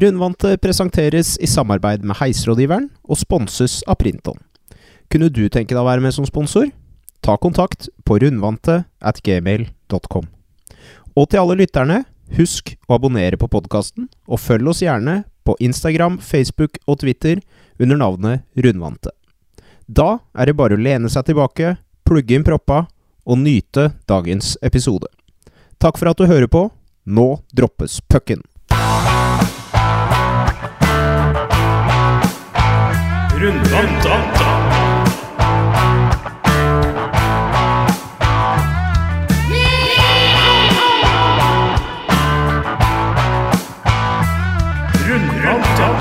Rundvante presenteres i samarbeid med Heisrådgiveren og sponses av Printon. Kunne du tenke deg å være med som sponsor? Ta kontakt på rundvante at gmail.com. Og til alle lytterne, husk å abonnere på podkasten, og følg oss gjerne på Instagram, Facebook og Twitter under navnet Rundvante. Da er det bare å lene seg tilbake, plugge inn proppa og nyte dagens episode. Takk for at du hører på. Nå droppes pucken. Rundvanta.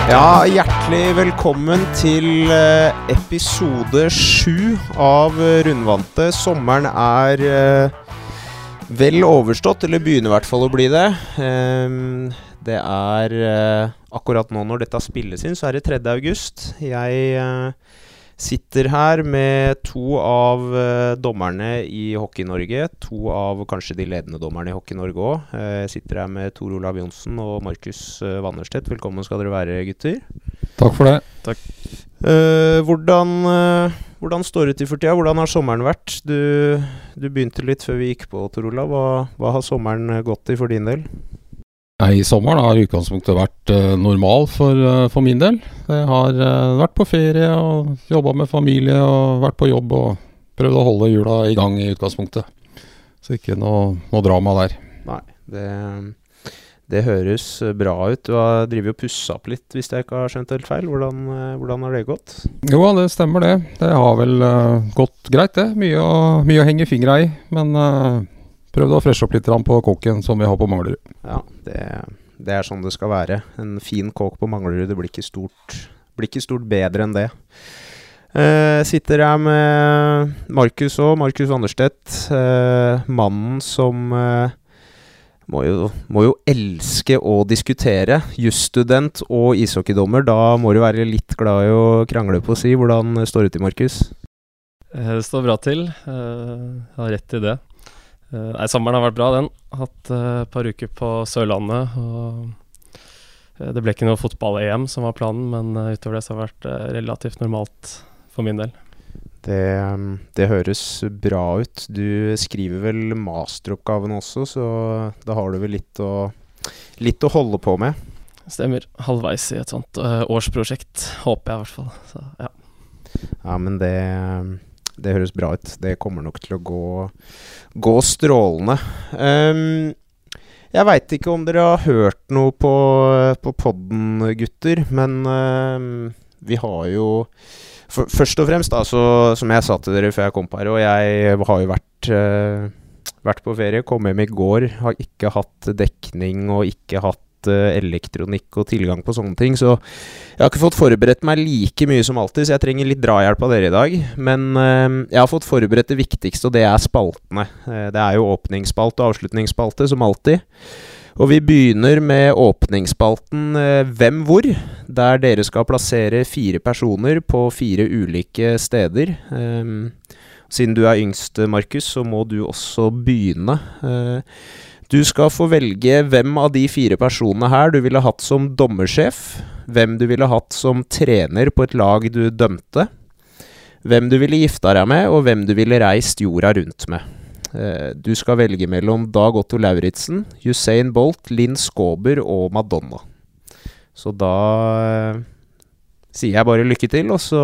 Ja, hjertelig velkommen til eh, episode sju av eh, Rundvante. Sommeren er eh, vel overstått, eller begynner i hvert fall å bli det. Det er eh, akkurat nå når dette spilles inn, så er det 3. august. Jeg eh, sitter her med to av eh, dommerne i Hockey-Norge. To av kanskje de ledende dommerne i Hockey-Norge òg. jeg sitter her med Tor Olav Johnsen og Markus uh, Wannerstedt. Velkommen skal dere være, gutter. Takk for det. Eh, hvordan, eh, hvordan står det til for tida? Hvordan har sommeren vært? Du, du begynte litt før vi gikk på, Tor Olav. Hva, hva har sommeren eh, gått i for din del? Nei, sommeren har utgangspunktet vært uh, normal for, uh, for min del. Jeg har uh, vært på ferie og jobba med familie og vært på jobb og prøvd å holde hjula i gang i utgangspunktet. Så ikke noe, noe drama der. Nei, det, det høres bra ut. Du har drevet og pussa opp litt, hvis jeg ikke har skjønt helt feil. Hvordan, hvordan har det gått? Jo, det stemmer det. Det har vel gått greit, det. Mye å, mye å henge fingra i. Men uh, prøvd å freshe opp litt på kåken som vi har på Manglerud. Ja, det, det er sånn det skal være. En fin kåk på Manglerud. Det blir ikke stort, blir ikke stort bedre enn det. Uh, sitter her med Markus òg, Markus Wanderstedt. Uh, mannen som uh, må, jo, må jo elske å diskutere. Jusstudent og ishockeydommer. Da må du være litt glad i å krangle på å si. Hvordan står det til, Markus? Det står bra til. Eh, Jeg har rett i det. Eh, Nei, sommeren har vært bra, den. Hatt et et par uker på Sørlandet. Og uh, det ble ikke noe fotball-EM som var planen, men eh, utover det så har det vært relativt normalt for min del. Det, det høres bra ut. Du skriver vel masteroppgaven også, så da har du vel litt å, litt å holde på med. Stemmer. Halvveis i et sånt årsprosjekt, håper jeg i hvert fall. Så ja. Ja, men det, det høres bra ut. Det kommer nok til å gå, gå strålende. Um, jeg veit ikke om dere har hørt noe på, på podden, gutter, men um, vi har jo for, Først og fremst, da, så, som jeg sa til dere før jeg kom på her, og jeg har jo vært uh, vært på ferie, kom hjem i går, har ikke hatt dekning og ikke hatt elektronikk og tilgang på sånne ting. Så jeg har ikke fått forberedt meg like mye som alltid, så jeg trenger litt drahjelp av dere i dag. Men eh, jeg har fått forberedt det viktigste, og det er spaltene. Eh, det er jo åpningsspalte og avslutningsspalte, som alltid. Og vi begynner med åpningsspalten eh, Hvem hvor? Der dere skal plassere fire personer på fire ulike steder. Siden du er yngst, Markus, så må du også begynne. Du skal få velge hvem av de fire personene her du ville hatt som dommersjef. Hvem du ville hatt som trener på et lag du dømte. Hvem du ville gifta deg med, og hvem du ville reist jorda rundt med. Eh, Du skal velge mellom Dag Otto Lauritzen, Usain Bolt, Linn Skåber og Madonna. Så da eh, sier jeg bare lykke til, og så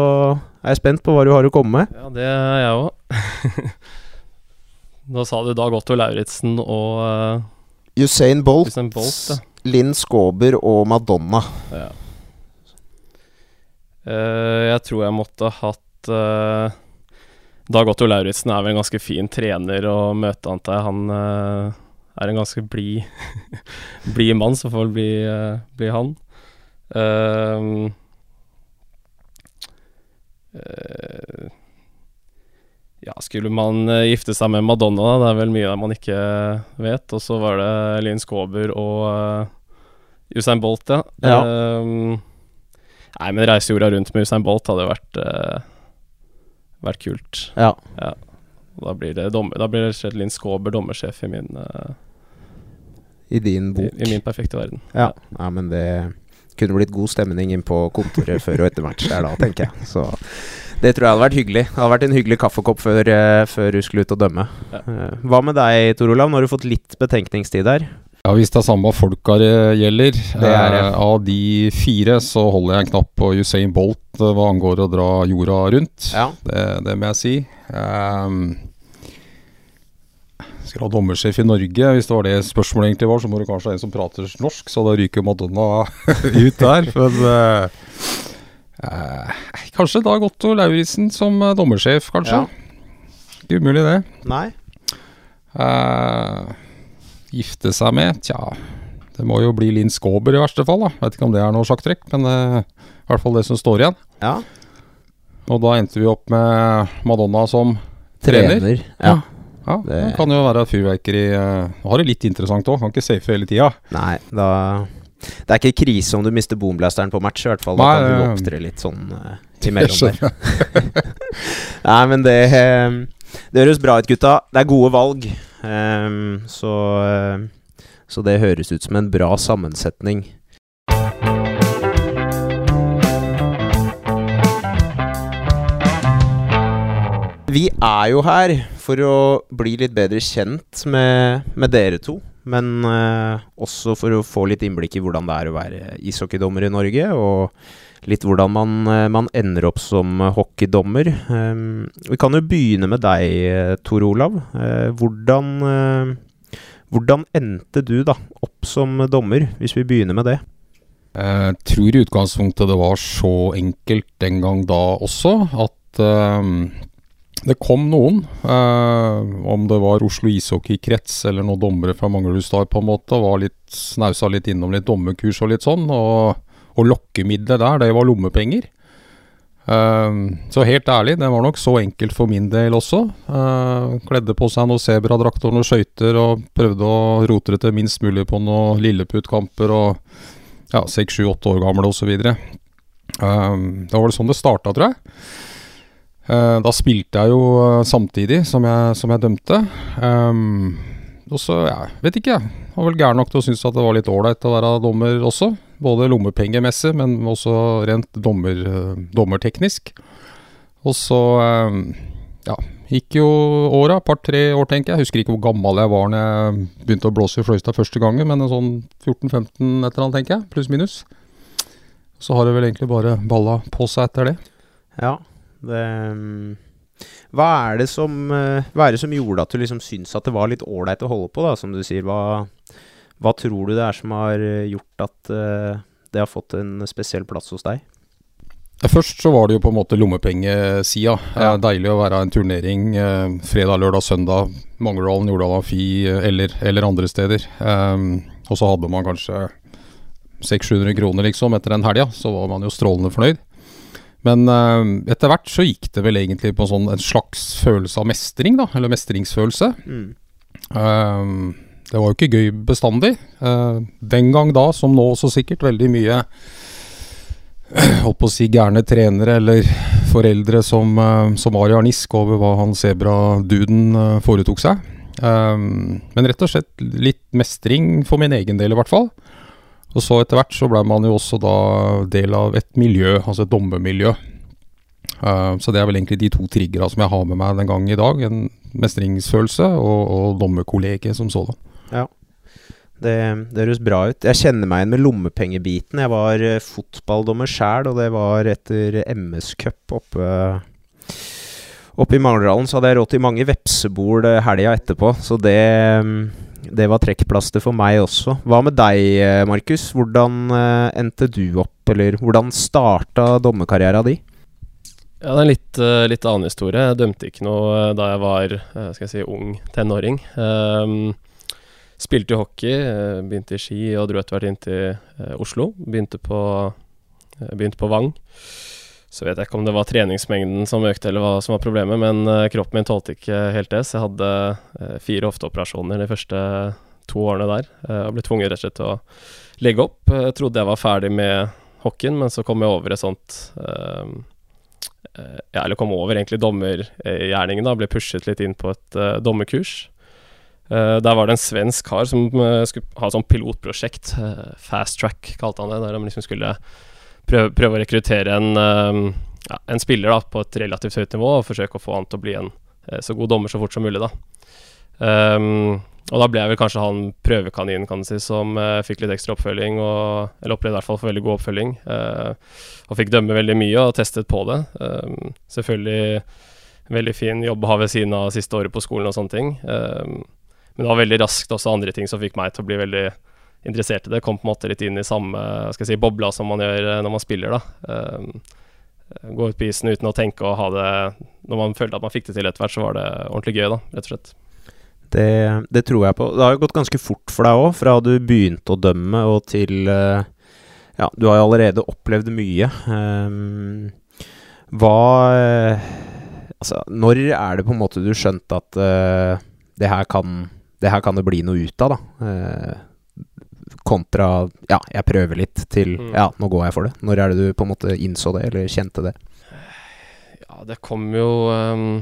er jeg spent på hva du har å komme med. ja, det er jeg òg. Nå sa du Dag Otto Lauritzen og uh, Usain Bolt, Usain Bolt, ja. Linn Skåber og Madonna. Ja. Uh, jeg tror jeg måtte hatt uh, Dag Otto Lauritzen er vel en ganske fin trener å møte, antar jeg. Han uh, er en ganske blid bli mann, så får vel bli, eh, bli han. Uh, eh, ja, skulle man eh, gifte seg med Madonna, det er vel mye man ikke vet. Og så var det Linn Skåber og uh, Usain Bolt, ja. Ja. Ehm, nei, men reise jorda rundt med Usain Bolt hadde vært uh, vært kult. Ja. ja. Da blir det dommer, Da blir det slett Linn Skåber dommersjef i min, uh, I din i, bok. i min perfekte verden. Ja. ja, men det kunne blitt god stemning inn på kontoret før og etter match der da, tenker jeg. Så det tror jeg hadde vært hyggelig. Det hadde vært en hyggelig kaffekopp før, eh, før du skulle ut og dømme. Ja. Eh, hva med deg, Tor Olav? Nå har du fått litt betenkningstid der. Ja, Hvis det er samme folka det gjelder Det er ja. eh, Av de fire så holder jeg en knapp på Usain Bolt eh, hva angår å dra jorda rundt. Ja. Det, det må jeg si. Um, skal ha dommersjef i Norge, hvis det var det spørsmålet egentlig var, så må det kanskje ha en som prater norsk, så da ryker Madonna ut der. Men eh, eh, kanskje Dag Otto Lauritzen som eh, dommersjef, kanskje. Ikke umulig, det. Nei? Eh, gifte seg med Tja, det må jo bli Linn Skåber i verste fall. da Vet ikke om det er noe sjakktrekk, men eh, i hvert fall det som står igjen. Ja. Og da endte vi opp med Madonna som trener. Ja. Ja, Det- kan jo være fyrverkeri Nå har det litt interessant òg, kan ikke safe hele tida. Nei, da Det er ikke krise om du mister boomblasteren på match, i hvert fall. Da Nei, kan du opptre litt sånn uh, imellom der. Nei, men det um, Det høres bra ut, gutta. Det er gode valg. Um, så uh, Så det høres ut som en bra sammensetning. Vi er jo her for å bli litt bedre kjent med, med dere to. Men eh, også for å få litt innblikk i hvordan det er å være ishockeydommer i Norge. Og litt hvordan man, eh, man ender opp som hockeydommer. Ehm, vi kan jo begynne med deg, eh, Tor Olav. Eh, hvordan, eh, hvordan endte du da opp som dommer, hvis vi begynner med det? Jeg tror i utgangspunktet det var så enkelt den gang da også, at eh, det kom noen. eh, om det var Oslo ishockeykrets eller noen dommere fra Manglerudstad på en måte, var litt snausa litt innom litt dommerkurs og litt sånn. Og, og lokkemiddelet der, det var lommepenger. Eh, så helt ærlig, det var nok så enkelt for min del også. Eh, kledde på seg noen sebradrakter og noen skøyter og prøvde å rote det til minst mulig på noen lilleputtkamper og ja, seks, sju, åtte år gamle osv. Um, da var det sånn det starta, tror jeg. Eh, da spilte jeg jo eh, samtidig som jeg, som jeg dømte. Um, og så, ja, vet ikke jeg. Var vel gæren nok til å synes at det var litt ålreit å være dommer også. Både lommepengemessig, men også rent dommer, eh, dommerteknisk. Og så um, ja, gikk jo åra, par-tre år tenker jeg. Husker ikke hvor gammel jeg var når jeg begynte å blåse i Fløystad første gangen, men sånn 14-15 et eller annet, tenker jeg. Pluss minus. Så har det vel egentlig bare balla på seg etter det. Ja, det mm, hva er, det som, eh, hva er det som gjorde at du liksom syns at det var litt ålreit å holde på, da, som du sier? Hva, hva tror du det er som har eh, gjort at eh, det har fått en spesiell plass hos deg? Først så var det jo på en måte lommepengesida. Ja. Deilig å være en turnering eh, fredag, lørdag, søndag. Mangerdalen, Jordal Amfi eller, eller andre steder. Um, og så hadde man kanskje 600-700 kroner liksom etter den helga, så var man jo strålende fornøyd. Men uh, etter hvert så gikk det vel egentlig på sånn en slags følelse av mestring, da. Eller mestringsfølelse. Mm. Uh, det var jo ikke gøy bestandig. Uh, den gang da, som nå også sikkert, veldig mye Holdt på å si gærne trenere eller foreldre som, som var i harnisk over hva han sebraduden foretok seg. Men rett og slett litt mestring for min egen del, i hvert fall. Og så etter hvert så ble man jo også da del av et miljø, altså et dommermiljø. Uh, så det er vel egentlig de to triggera som jeg har med meg den gang i dag. En mestringsfølelse og, og dommerkollegiet som sådan. Det, det høres bra ut. Jeg kjenner meg igjen med lommepengebiten. Jeg var eh, fotballdommer sjæl, og det var etter MS Cup oppe Oppe i Mangerdalen så hadde jeg råd til mange vepsebol eh, helga etterpå, så det mm, det var trekkplaster for meg også. Hva med deg, eh, Markus? Hvordan eh, endte du opp, eller hvordan starta dommerkarriera di? Ja, det er en litt, eh, litt annen historie. Jeg dømte ikke noe da jeg var skal jeg si, ung tenåring. Um, spilte hockey, eh, begynte i Ski og dro etter hvert inn til Oslo. Begynte på, begynte på Vang. Så vet jeg ikke om det var treningsmengden som økte, eller hva som var problemet, men eh, kroppen min tålte ikke helt det, så jeg hadde eh, fire hofteoperasjoner de første to årene der. Jeg og ble tvunget rett og slett til å legge opp. Jeg trodde jeg var ferdig med hockeyen, men så kom jeg over et sånt eh, eh, Ja, eller kom over egentlig dommergjerningen, da. Ble pushet litt inn på et eh, dommerkurs. Eh, der var det en svensk kar som eh, skulle ha et sånt pilotprosjekt. eh, Fast track kalte han det. Der de liksom skulle prøve, prøve å rekruttere en, eh, ja, en spiller da, på et relativt høyt nivå og forsøke å få han til å bli en eh, så god dommer så fort som mulig. da. Um, og da ble jeg vel kanskje han prøvekaninen, kan si, som uh, fikk litt ekstra oppfølging. Og, eller opplevde i hvert fall for veldig god oppfølging. Uh, og fikk dømme veldig mye og testet på det. Um, selvfølgelig veldig fin jobb å ha ved siden av siste året på skolen og sånne ting. Um, men det var veldig raskt også andre ting som fikk meg til å bli veldig interessert i det. Kom på en måte litt inn i samme skal jeg si, bobla som man gjør eh, når man spiller. da. Ehm, gå ut på isen uten å tenke og ha det Når man følte at man fikk det til etter hvert, så var det ordentlig gøy, da, rett og slett. Det, det tror jeg på. Det har jo gått ganske fort for deg òg, fra du begynte å dømme og til eh, Ja, du har jo allerede opplevd mye. Hva eh, Altså, når er det på en måte du skjønte at uh, det, her kan, det her kan det bli noe ut av, da? Eh, kontra ja, jeg prøver litt, til Mm. ja, nå går jeg for det. Når er det du på en måte innså det, eller kjente det? Ja, det kom jo um,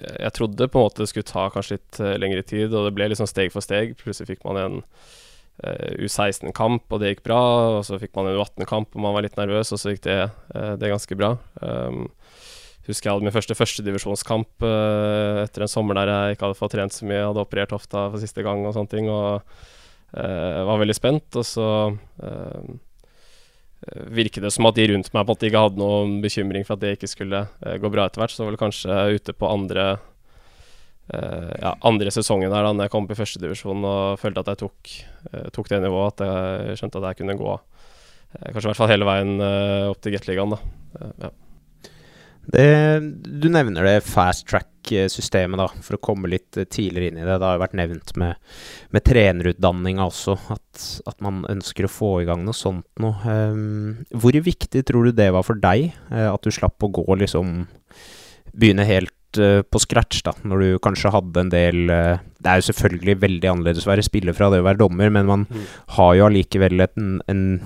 Jeg trodde på en måte det skulle ta kanskje litt uh, lengre tid, og det ble liksom steg for steg. Plutselig fikk man en eh, U16-kamp, og det gikk bra. Og så fikk man en U18-kamp, og man var litt nervøs, og så gikk det, eh, det ganske bra. Um, husker jeg hadde min første førstedivisjonskamp uh, etter en sommer der jeg ikke hadde fått trent så mye. Jeg hadde operert hofta for siste gang og sånne ting. Og var veldig spent. Og så eh, virket det som at de rundt meg på en måte ikke hadde noen bekymring for at det ikke skulle eh, gå bra etter hvert. Så var det kanskje ute på andre uh, ja, andre sesongen der da når jeg kom opp i førstedivisjon og følte at jeg tok, uh, tok det nivået, at jeg skjønte at jeg kunne gå uh, kanskje i hvert fall hele veien eh, opp til Gateligaen. Eh, ja. Det, du nevner det fast track-systemet, da, for å komme litt eh, tidligere inn i det. Det har jo vært nevnt med, med trenerutdanninga også, at, at man ønsker å få i gang noe sånt noe. Ehm, hvor viktig tror du det var for deg, eh, at du slapp å gå liksom Begynne helt eh, på scratch, da, når du kanskje hadde en del Det er jo selvfølgelig veldig annerledes å være spiller fra det å være dommer, men man Mm. har jo allikevel et, en,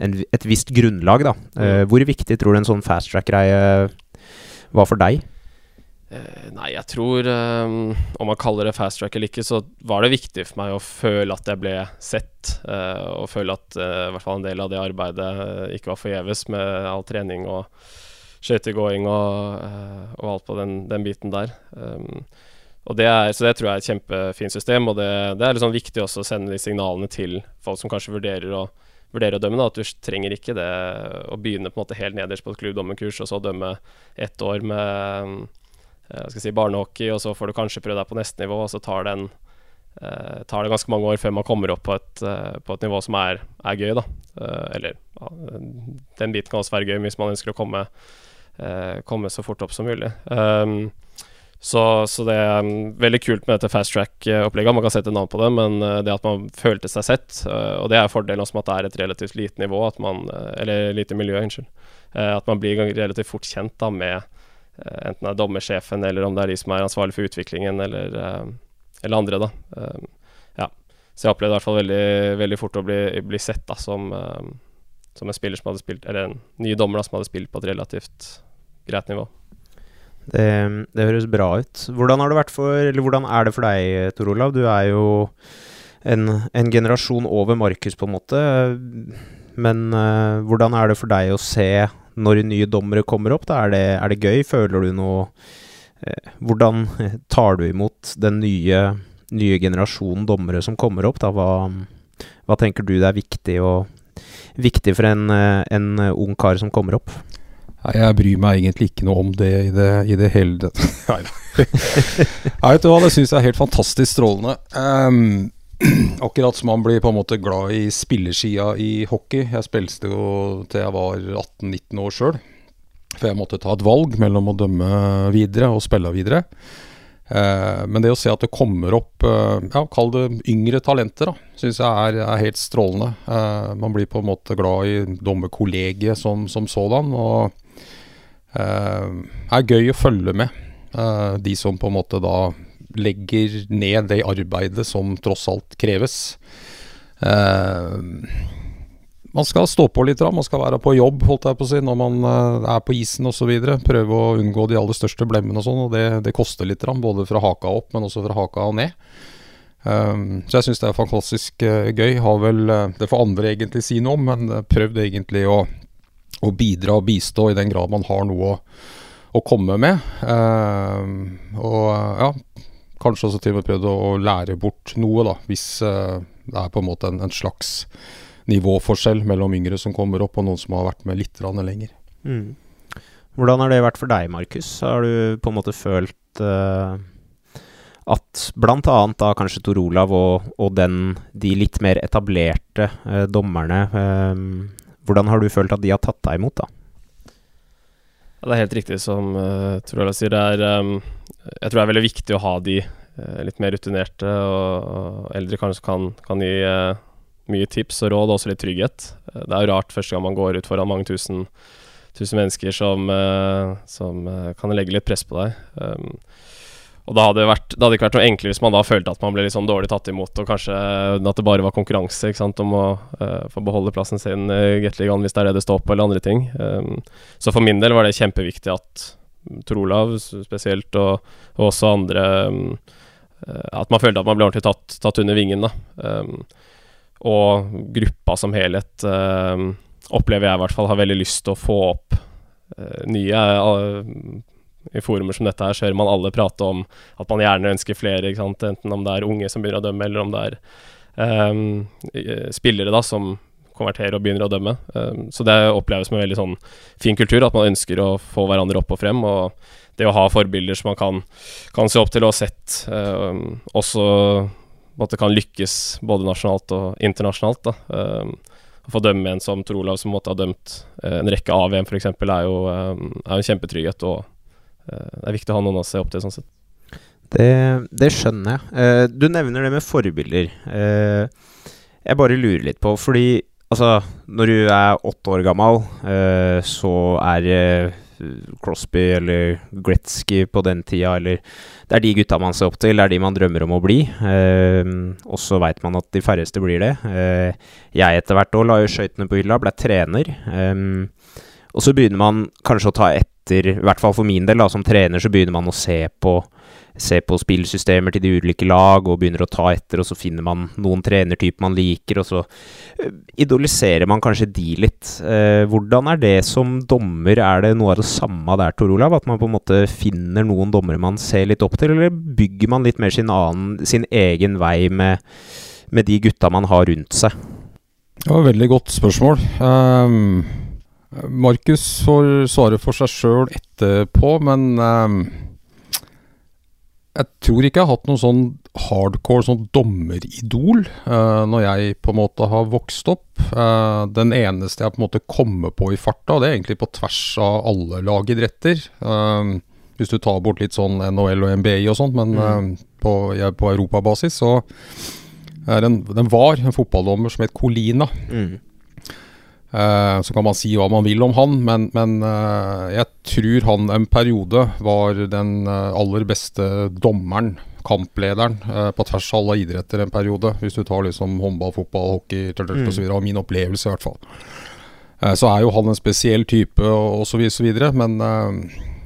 en, et visst grunnlag, da. Mm. hvor viktig tror du en sånn fast track-greie var for deg? Eh, nei, jeg tror um, Om man kaller det fast track eller ikke, så var det viktig for meg å føle at jeg ble sett. Uh, og føle at uh, i hvert fall en del av det arbeidet ikke var forgjeves med all trening og skøytegåing og, uh, og alt på den, den biten der. Um, det er, så det tror jeg er et kjempefint system, og det, det er liksom viktig også å sende de signalene til folk som kanskje vurderer å, vurderer å dømme. Da, at du trenger ikke det å begynne på en måte helt nederst på et klubbdommerkurs og så dømme ett år med eh, skal si, barnehockey, og så får du kanskje prøve deg på neste nivå, og så tar, den, eh, tar det ganske mange år før man kommer opp på et, eh, på et nivå som er, er gøy. da. Eh, eller ja, den biten kan også være gøy hvis man ønsker å komme, eh, komme så fort opp som mulig. Um, så, så det er um, veldig kult med dette fast track-opplegget. Man kan sette navn på det, men uh, det at man følte seg sett, uh, og det er fordelen også med at det er et relativt lite nivå, man, eller lite miljø, unnskyld, at man blir relativt fort kjent da med enten det er dommersjefen, eller om det er de som er ansvarlig for utviklingen, eller, eller andre, da. Ja. Så jeg opplevde i hvert fall veldig, veldig fort å bli, bli sett da, som, som en spiller som hadde spilt, eller en ny dommer da, som hadde spilt på et relativt greit nivå. Det, det høres bra ut. Hvordan har det vært for Eller hvordan er det for deg, Tor Olav? Du er jo en, en generasjon over Markus, på en måte. Men uh, hvordan er det for deg å se når nye dommere kommer opp? Er, det, er det gøy? Føler du noe uh, Hvordan tar du imot den nye, nye generasjonen dommere som kommer opp? Hva, hva tenker du det er viktig, og, viktig for en, eh, en ung kar som kommer opp? Nei, jeg bryr meg egentlig ikke noe om det i det, i det hele Nei da. Vet du hva, det syns jeg er helt fantastisk strålende. Um, akkurat som man blir på en måte glad i spillersida i hockey. Jeg spilte jo til jeg var 18-19 år sjøl. For jeg måtte ta et valg mellom å dømme videre og spille videre. Uh, men det å se at det kommer opp uh, ja, kall det yngre talenter, da, syns jeg er, er helt strålende. Uh, man blir på en måte glad i dommerkollegiet som, som sådan. Og er gøy å følge med. Eh, de som på en måte da legger ned det arbeidet som tross alt kreves. Eh, man skal stå på litt, man skal være på jobb holdt jeg på å si, når man eh, er på isen osv. Prøve å unngå de aller største blemmene og sånn. og det, det koster litt, både fra haka opp, men også fra haka og ned. Um, så jeg syns det er fantastisk uh, gøy. Har vel, uh, Det får andre egentlig si noe om, men uh, prøvd egentlig å, å, bidra og bistå i den grad man har noe å, å komme med. Um, og ja, kanskje også til og med prøvd å, lære bort noe, da, hvis det er på en måte en, en slags nivåforskjell mellom yngre som kommer opp, og noen som har vært med litt lenger. Mm. Hvordan har det vært for deg, Markus? Har du på en måte følt uh, at bl.a. da kanskje Tor Olav og, og den, de litt mer etablerte uh, dommerne uh, Hvordan har du følt at de har tatt deg imot, da? Ja, det er helt riktig som uh, Tor sier. Det er, um, jeg tror det er veldig viktig å ha de litt mer rutinerte og, og eldre kanskje kan, kan gi mye tips og råd, og også litt trygghet. Uh, det er jo rart første gang man går ut foran mange tusen, tusen mennesker som, eh, som, eh, kan legge litt press på deg. Um, og da hadde vært, det hadde ikke vært noe enklere hvis man da følte at man ble litt sånn dårlig tatt imot, og kanskje at det bare var konkurranse ikke sant, om å uh, få beholde plassen sin i Gateligaen hvis det er det det står på, eller andre ting. Um, så for min del var det kjempeviktig at Trolav spesielt, og, og også andre um, At man følte at man ble ordentlig tatt, tatt under vingen. da um, og gruppa som helhet opplever jeg i hvert fall har veldig lyst til å få opp nye I forumer som dette her så hører man alle prate om at man gjerne ønsker flere, enten om det er unge som begynner å dømme, eller om det er spillere da som konverterer og begynner å dømme. Um, så det oppleves som en veldig sånn fin kultur, at man ønsker å få hverandre opp og frem. Og det å ha forbilder som man kan, kan se opp til og sett, også at det kan lykkes både nasjonalt og internasjonalt. da. Um, å få dømme en som Tor Olav, som måtte ha dømt uh, en rekke av VM f.eks., er jo um, er en kjempetrygghet. Og det er viktig å ha noen å se opp til. sånn sett. Det, det skjønner jeg. Uh, du nevner det med forbilder. jeg bare lurer litt på, fordi altså, når du er åtte år gammel, så er Crosby eller Gretzky på den tida, eller Det er de gutta man ser opp til, det er de man drømmer om å bli. Eh, og så veit man at de færreste blir det. Eh, jeg etter hvert òg la jo skøytene på hylla, ble trener. Eh, og så begynner man kanskje å ta etter, i hvert fall for min del, da, som trener, så begynner man å se på se på spillsystemer til de ulike lag og begynner å ta etter, og så finner man noen trenertyper man liker, og så uh, idoliserer man kanskje de litt. Eh, hvordan er det som dommer? Er det noe av det samme der, Tor Olav? At man på en måte finner noen dommere man ser litt opp til, eller bygger man litt mer sin, annen, sin egen vei med, med, de gutta man har rundt seg? Det var et veldig godt spørsmål. Um, Markus får svare for seg sjøl etterpå, men eh, jeg tror ikke jeg har hatt noen sånn hardcore sånn dommeridol eh, når jeg på en måte har vokst opp. Eh, den eneste jeg på en måte kommer på i farta, det er egentlig på tvers av alle lagidretter. Uh, hvis du tar bort litt sånn NHL og NBA og sånt, men mm. på, jeg, på europabasis så er en, den var en fotballdommer som het Colina. Mm. Uh, så kan man si hva man vil om han, men, men uh, jeg tror han en periode var den uh, aller beste dommeren, kamplederen, på tvers av alle idretter en periode. Hvis du tar liksom håndball, fotball, hockey mm. osv. Og min opplevelse, i hvert fall. så er jo han en spesiell type og osv., men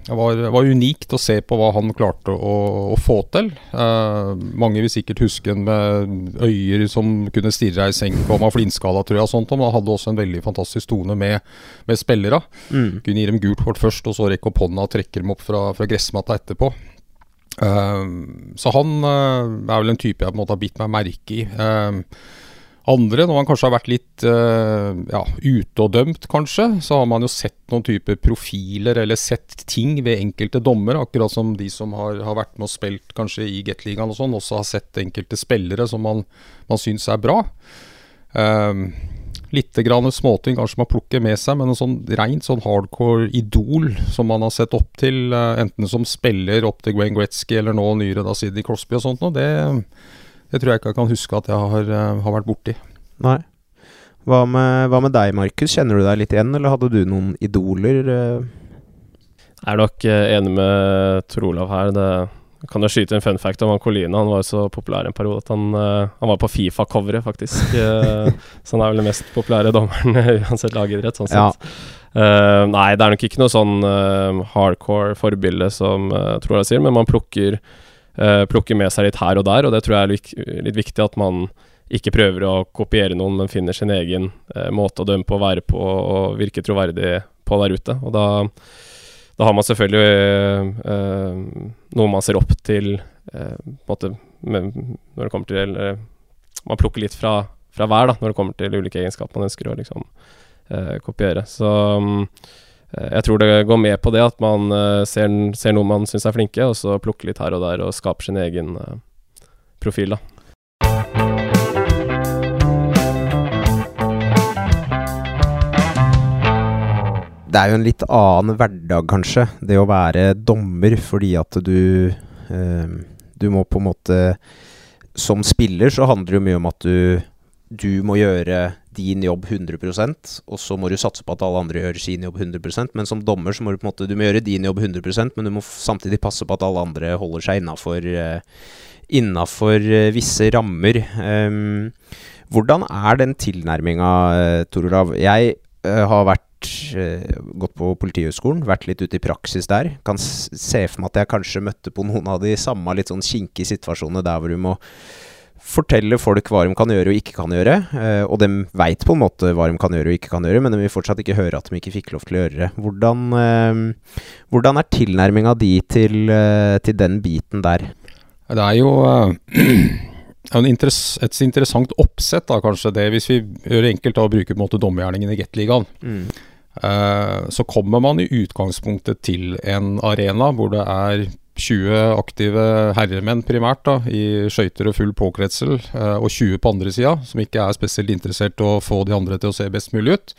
var, var, unikt å se på hva han klarte å, å få til. Eh, mange vil sikkert huske en med øyer som kunne stirre i senk og var flintskalla, tror jeg. og sånt, Men han hadde også en veldig fantastisk tone med, med spillere. Mm. Kunne gi dem gult kort først, og så rekke opp hånda og trekke dem opp fra, fra gressmatta etterpå. Eh, så han uh, er vel en type jeg på en måte har bitt meg merke i. Uh, andre, når man kanskje har vært litt uh, ja, ute og dømt, kanskje, så har man jo sett noen typer profiler eller sett ting ved enkelte dommer, akkurat som de som har, har vært med og spilt kanskje i Gateligaen og sånn, også har sett enkelte spillere som man, man syns er bra. Um, Litt grann småting kanskje man plukker med seg, men en sånn rent sånn hardcore idol som man har sett opp til, uh, enten som spiller opp til Gwen Gretzky eller nå nyere da Sidney Crosby og sånt noe, det det tror jeg ikke jeg kan huske at jeg har, uh, har vært borti. Nei. Hva med, hva med deg, Markus? Kjenner du deg litt igjen, eller hadde du noen idoler? Jeg er nok uh, enig med Trolav her. Det, kan jo skyte en fun fact om han Colina. Han var jo så populær en periode at han, eh, han var på Fifa-coveret, faktisk. Eh, så han er vel den mest populære dommeren uansett lagidrett, sånn Ja. sett. Eh, nei, det er nok ikke noe sånn uh, hardcore forbilde som uh, Trolav sier, men man plukker, eh, plukker med seg litt her og der, og det tror jeg er litt, viktig at man ikke prøver å kopiere noen, men finner sin egen eh, måte å dømme på, være på og virke troverdig på der ute. Og da, da har man selvfølgelig eh, eh, noe man ser opp til eh, på en måte, med, når det kommer til eller, Man plukker litt fra, fra hver da, når det kommer til ulike egenskaper man ønsker å liksom eh, kopiere. Så mm, eh, jeg tror det går med på det at man eh, ser, ser noen man syns er flinke, og så plukker litt her og der og skaper sin egen eh, profil. da. Det er jo en litt annen hverdag, kanskje, det å være dommer, fordi at du eh, Du må på en måte Som spiller så handler det jo mye om at du Du må gjøre din jobb 100% og så må du satse på at alle andre gjør sin jobb 100% Men som dommer så må du på en måte Du må gjøre din jobb 100% men du må samtidig passe på at alle andre holder seg innafor uh, Innafor eh, visse rammer. Ehm, hvordan er den tilnærminga, uh, Tor Olav? Jeg eh, har vært eh, gått på Politihøgskolen, vært litt ute i praksis der. Kan se for meg at jeg kanskje møtte på noen av de samme litt sånn kinkige situasjonene der hvor du må fortelle folk hva de kan gjøre og ikke kan gjøre. eh, og de veit på en måte hva de kan gjøre og ikke kan gjøre, men de vil fortsatt ikke høre at de ikke fikk lov til å gjøre det. Hvordan, eh, hvordan er tilnærminga di til, eh, til den biten der? Det er jo et interessant oppsett, da, kanskje det, hvis vi gjør det enkelt da, bruker bruke på en måte dommergjerningen i Gateligaen. Eh, så kommer man i utgangspunktet til en arena hvor det er 20 aktive herremenn primært da, i skøyter og full påkretsel, eh, og 20 på andre sida, som ikke er spesielt interessert i å få de andre til å se best mulig ut.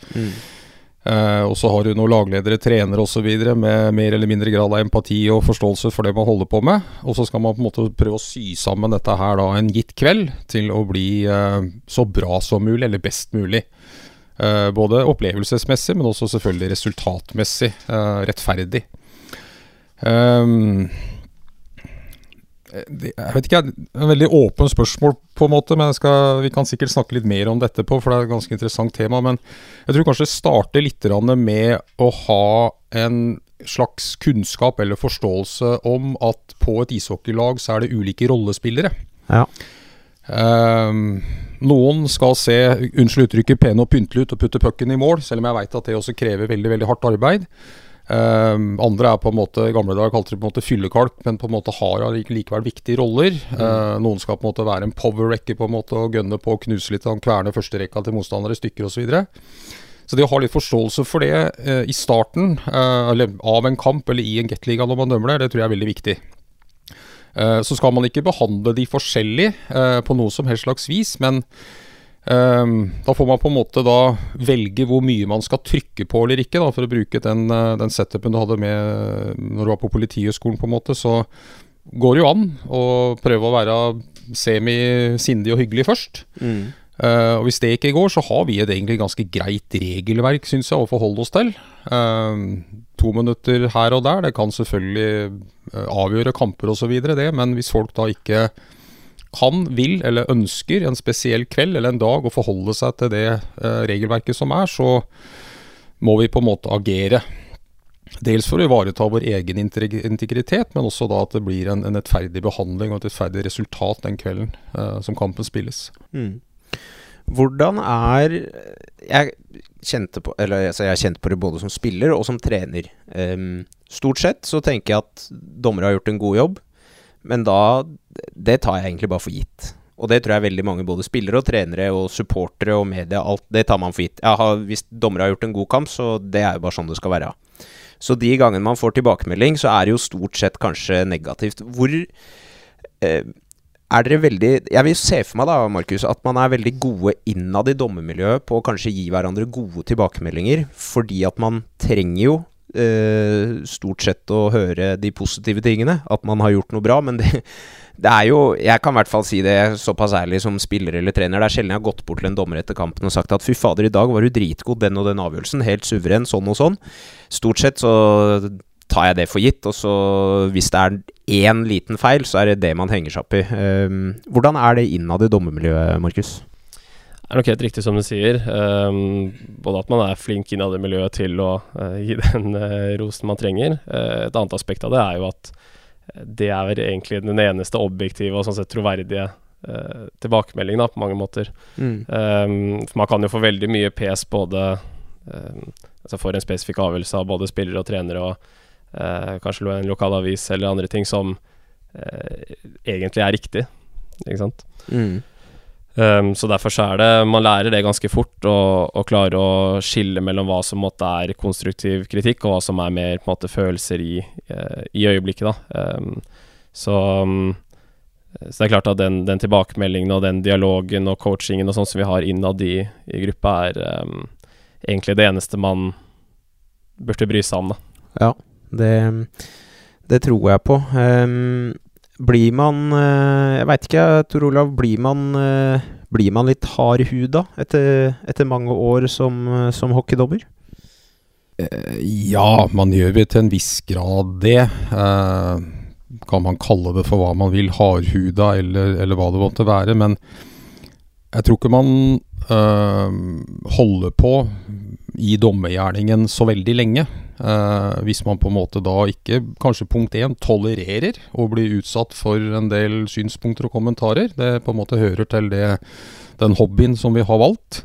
Eh, og så har du noen lagledere, trenere osv. med mer eller mindre grad av empati og forståelse for det man holder på med. Og så skal man på en måte prøve å sy sammen dette her da en gitt kveld til å bli eh, så bra som mulig, eller best mulig. Eh, både opplevelsesmessig, men også selvfølgelig resultatmessig eh, rettferdig. Det, jeg vet ikke, det er veldig åpent spørsmål på en måte, men skal, vi kan sikkert snakke litt mer om dette på, for det er et ganske interessant tema. Men jeg tror kanskje det starter litt med å ha en slags kunnskap eller forståelse om at på et ishockeylag så er det ulike rollespillere. Ja. Um, noen skal se, unnskyld uttrykket, pene og pyntelige ut og putte pucken i mål, selv om jeg veit at det også krever veldig veldig hardt arbeid. Ehm, andre er på en måte, i gamle dager kalte de på en måte fyllekalk, men på en måte har likevel viktige roller. Ehm, noen skal på en måte være en power-rekke på en måte og gønne på å knuse litt, og kverne førsterekka til motstandere i stykker osv. Så, så det å ha litt forståelse for det uh, i starten uh, eller av en kamp eller i en Gateliga når man dømmer det, det tror jeg er veldig viktig. Så skal man ikke behandle de forskjellig på noe som helst slags vis, men da får man på en måte da velge hvor mye man skal trykke på eller ikke, da, for å bruke den, eh, den setupen du hadde med når du var på Politihøgskolen, på en måte. Så går det jo an å prøve å være semi-sindig og hyggelig først. Eh, og Hvis det ikke går, så har vi et egentlig ganske greit regelverk, synes jeg, å forholde oss til. Uh, to minutter her og der, det kan selvfølgelig eh, avgjøre kamper osv., det, men hvis folk da ikke kan, vil eller ønsker en spesiell kveld eller en dag å forholde seg til det eh, regelverket som er, så må vi på en måte agere. Dels for å ivareta vår egen integritet, men også da at det blir en, en rettferdig behandling og et rettferdig resultat den kvelden eh, som kampen spilles. Mm. Hvordan er Jeg kjente på Eller altså jeg kjente på det både som spiller og som trener. Um, stort sett så tenker jeg at dommere har gjort en god jobb, men da Det tar jeg egentlig bare for gitt. Og det tror jeg veldig mange, både spillere og trenere og supportere og media, alt det tar man for gitt. Har, hvis dommere har gjort en god kamp, så det er jo bare sånn det skal være. Så de gangene man får tilbakemelding, så er det jo stort sett kanskje negativt. Hvor eh, er dere veldig Jeg vil se for meg da, Markus, at man er veldig gode innad i dommermiljøet på å kanskje gi hverandre gode tilbakemeldinger, fordi at man trenger jo stort sett å høre de positive tingene. At man har gjort noe bra. Men det, det er jo Jeg kan i hvert fall si det såpass ærlig som spiller eller trener. Det er sjelden jeg har gått bort til en dommer etter kampen og sagt at fy fader, i dag var du dritgod, den og den avgjørelsen. Helt suveren, sånn og sånn. Stort sett så tar jeg det for gitt. Og så hvis det er én liten feil, så er det det man henger seg opp i. Um, hvordan er det innad i dommermiljøet, Markus? Er nok helt riktig som du sier. Um, både at man er flink innad i miljøet til å uh, gi den uh, rosen man trenger. Uh, et annet aspekt av det er jo at det er egentlig den eneste objektive og sånn sett troverdige uh, tilbakemeldingen da, på mange måter. Mm. Um, for man kan jo få veldig mye pes både um, altså for en spesifikk avgjørelse av både spillere og trenere og kanskje en lokal avis eller andre ting som egentlig er riktig, ikke sant. Mm. Um, så derfor så er det Man lærer det ganske fort å klare å skille mellom hva som måtte er konstruktiv kritikk, og hva som er mer på en måte følelser i, uh, i øyeblikket, da. Um, så, um, så det er klart at den, den, tilbakemeldingen og den dialogen og coachingen og sånn som vi har innad i, i gruppa, er egentlig det eneste man burde bry seg om, da. Ja, det, det tror jeg på. Um, blir man eh, Jeg veit ikke, Tor Olav. Blir man, eh, blir man litt hardhuda etter, etter mange år som, eh, som hockeydommer? Ja, man gjør vel til en viss grad det. Eh, kan man kalle det for hva man vil, hardhuda eller, eller hva det måtte være. Men jeg tror ikke man eh, holder på i dommergjerningen så veldig lenge. Uh, hvis man på en måte da ikke, kanskje punkt én, tolererer å bli utsatt for en del synspunkter og kommentarer. Det på en måte hører til det, den hobbyen som vi har valgt.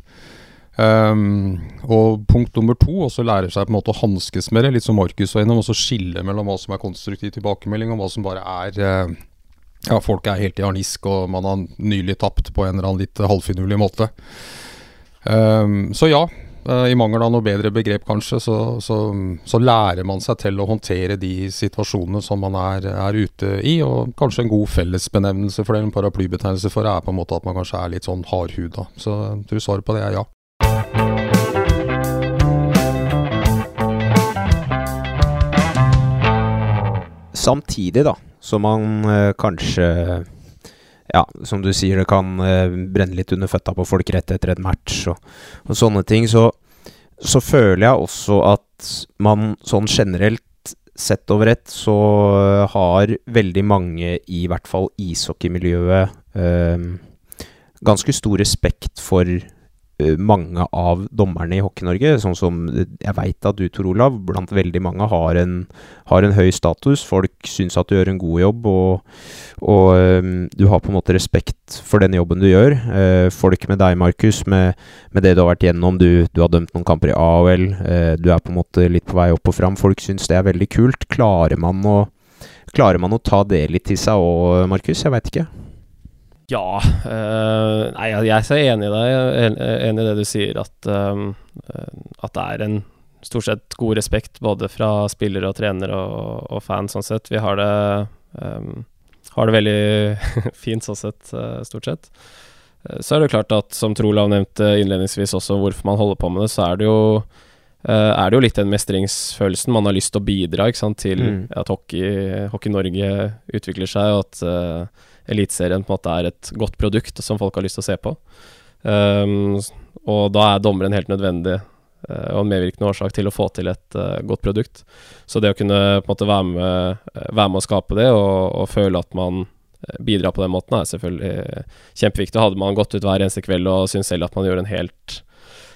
Um, og punkt nummer to, også lærer seg på en måte å hanskes med det, litt som Markus var innom. Også skille mellom hva som er konstruktiv tilbakemelding, og hva som bare er uh, Ja, folk er helt i harnisk, og man har nylig tapt på en eller annen litt halvfinurlig måte. Um, så ja, I mangel av noe bedre begrep, kanskje, så, så, så, lærer man seg til å håndtere de situasjonene som man er, er ute i. Og kanskje en god fellesbenevnelse for det, en paraplybetegnelse for det, er på en måte at man kanskje er litt sånn hardhuda. Så jeg tror svaret på det er ja. Samtidig, da, som man uh, kanskje ja, som du sier, det kan uh, brenne litt under føtta på folk rett etter et match og, og sånne ting, så, så, føler jeg også at man sånn generelt sett over ett, så uh, har veldig mange, i hvert fall ishockeymiljøet, eh, ganske stor respekt for Eh, mange av dommerne i Hockey-Norge. Sånn som eh, jeg veit at du, Tor Olav, blant veldig mange har en, har en høy status. Folk syns at du gjør en god jobb, og, og um, du har på en måte respekt for den jobben du gjør. Folk med deg, Markus, med, med, det du har vært gjennom. Du, du, har dømt noen kamper i AOL. Du er på en måte litt på vei opp og fram. Folk syns det er veldig kult. Klarer man å, klarer man å ta det litt til seg òg, Markus? Jeg veit ikke. Ja. Uh, nei, jeg er enig i deg. Enig i det du sier, at, um, at det er en stort sett god respekt både fra spillere og trenere og, og fans, sånn sett. Vi har det, um, har det veldig fint sånn sett, stort sett. Så er det klart at, som Trolav nevnte innledningsvis også, hvorfor man holder på med det, så er det jo er det jo litt den mestringsfølelsen man har lyst til å bidra sant, til mm. at hockey, hockey, Norge utvikler seg, og at Eliteserien på en måte er et godt produkt som folk har lyst til å se på. Um, og da er dommeren helt nødvendig uh, og en medvirkende årsak til å få til et uh, godt produkt. Så det å kunne på en måte være med, uh, være med å skape det, og, og, føle at man bidrar på den måten, er selvfølgelig kjempeviktig. Hadde man gått ut hver eneste kveld og syntes selv at man gjorde en helt,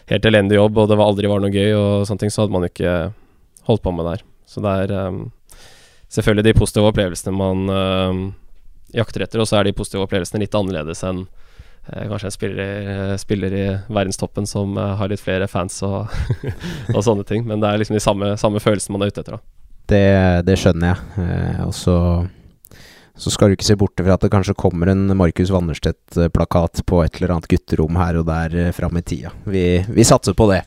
helt elendig jobb, og det var aldri var noe gøy, og sånne ting, så hadde man ikke holdt på med det her. Så det er um, selvfølgelig de positive opplevelsene man um, jakter etter. Og så er de positive opplevelsene litt annerledes enn eh, kanskje en spiller, eh, spiller, i verdenstoppen som eh, har litt flere fans og, og, sånne ting. Men det er liksom de samme, samme følelsene man er ute etter. Det, det, skjønner jeg. Eh, og så, så skal du ikke se borte fra at det kanskje kommer en Markus Wannerstedt-plakat på et eller annet gutterom her og der eh, fram i tida. Vi, vi satser på det.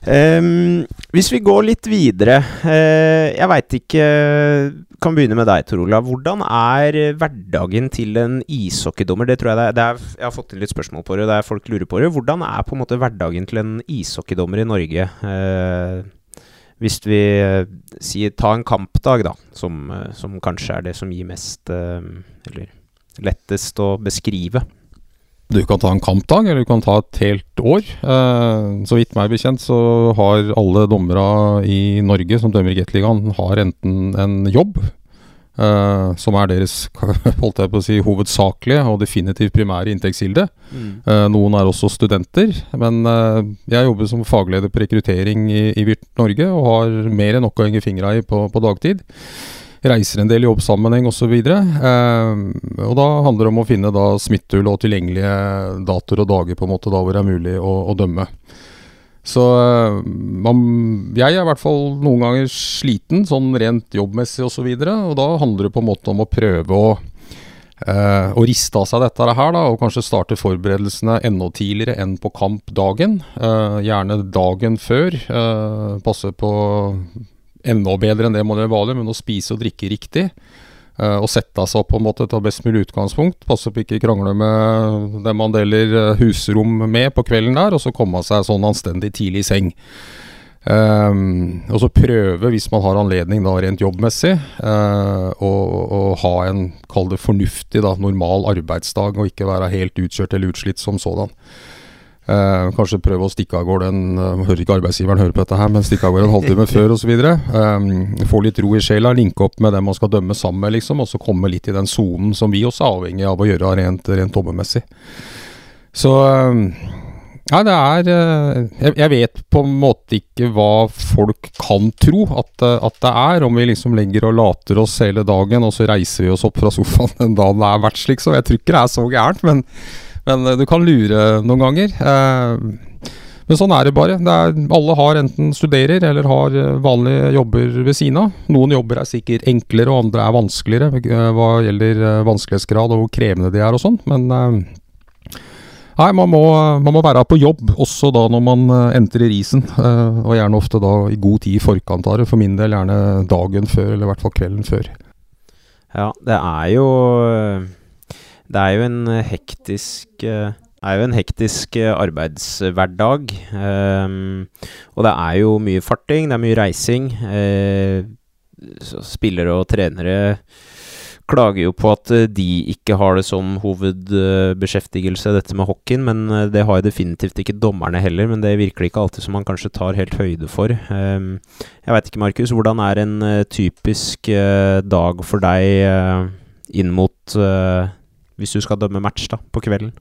Um, hvis vi går litt videre uh, Jeg veit ikke Kan begynne med deg, Tor Olav. Hvordan er hverdagen til en ishockeydommer? Det tror jeg det er, det er, Jeg har fått inn litt spørsmål på det, det er folk lurer på det. Hvordan er på en måte hverdagen til en ishockeydommer i Norge? Uh, hvis vi uh, sier ta en kampdag, da, som, som, kanskje er det som gir mest Eller lettest å beskrive. Du kan ta en kampdag, eller du kan ta et helt år. Eh, så vidt meg bekjent så har alle dommere i Norge som dømmer i Gateligaen, har enten en jobb, eh, som er deres holdt jeg på å si, hovedsakelige og definitivt primære inntektskilde. Eh, noen er også studenter, men jeg jobber som fagleder på rekruttering i, i Virt Norge og har mer enn nok å henge fingra i på, på dagtid. Reiser en del i jobbsammenheng osv. Eh, og da handler det om å finne da smittehull og tilgjengelige datoer og dager på en måte da hvor det er mulig å, å dømme. Så eh, man, jeg er i hvert fall noen ganger sliten, sånn rent jobbmessig osv. Og, så videre, og da handler det på en måte om å prøve å, eh, å riste av seg dette her, da, og kanskje starte forberedelsene enda tidligere enn på kampdagen. Eh, gjerne dagen før. Eh, passe på enda bedre enn det man gjør vanlig, men å spise og drikke riktig. Uh, og sette seg opp på en måte ta best mulig utgangspunkt. Passe på ikke krangle med dem man deler uh, husrom med på kvelden der, og så komme seg sånn anstendig tidlig i seng. Um, og så prøve, hvis man har anledning da rent jobbmessig, uh, å, å, ha en, kall det fornuftig, da, normal arbeidsdag, og ikke være helt utkjørt eller utslitt som sådan. Uh, kanskje prøve å stikke av gårde en uh, Hører ikke arbeidsgiveren høre på dette her, men stikke av gårde en halvtime før osv. Um, få litt ro i sjela, linke opp med dem man skal dømme sammen med, liksom, og så komme litt i den sonen som vi også er avhengig av å gjøre rent, rent dommemessig. Så um, Nei, det er jeg, jeg, vet på en måte ikke hva folk kan tro at, at, det er, om vi liksom legger og later oss hele dagen, og så reiser vi oss opp fra sofaen den dagen det er match, liksom. Jeg tror ikke det er så gærent, men men du kan lure noen ganger. Men sånn er det bare. Det er, alle har enten studerer eller har vanlige jobber ved siden av. Noen jobber er sikkert enklere, og andre er vanskeligere hva gjelder vanskelighetsgrad og hvor krevende de er og sånn. Men nei, man må, man må, være på jobb også da når man entrer isen. Og gjerne ofte da i god tid i forkant av det. For min del gjerne dagen før, eller i hvert fall kvelden før. Ja, det er jo det er jo en hektisk det er jo en hektisk arbeidshverdag. Um, og det er jo mye farting, det er mye reising. Uh, spillere og trenere klager jo på at de ikke har det som hovedbeskjeftigelse, dette med hockeyen. Men det har jo definitivt ikke dommerne heller. Men det virker ikke alltid som man kanskje tar helt høyde for. Um, jeg veit ikke, Markus. Hvordan er en typisk uh, dag for deg inn mot hvis du skal dømme match da, på kvelden?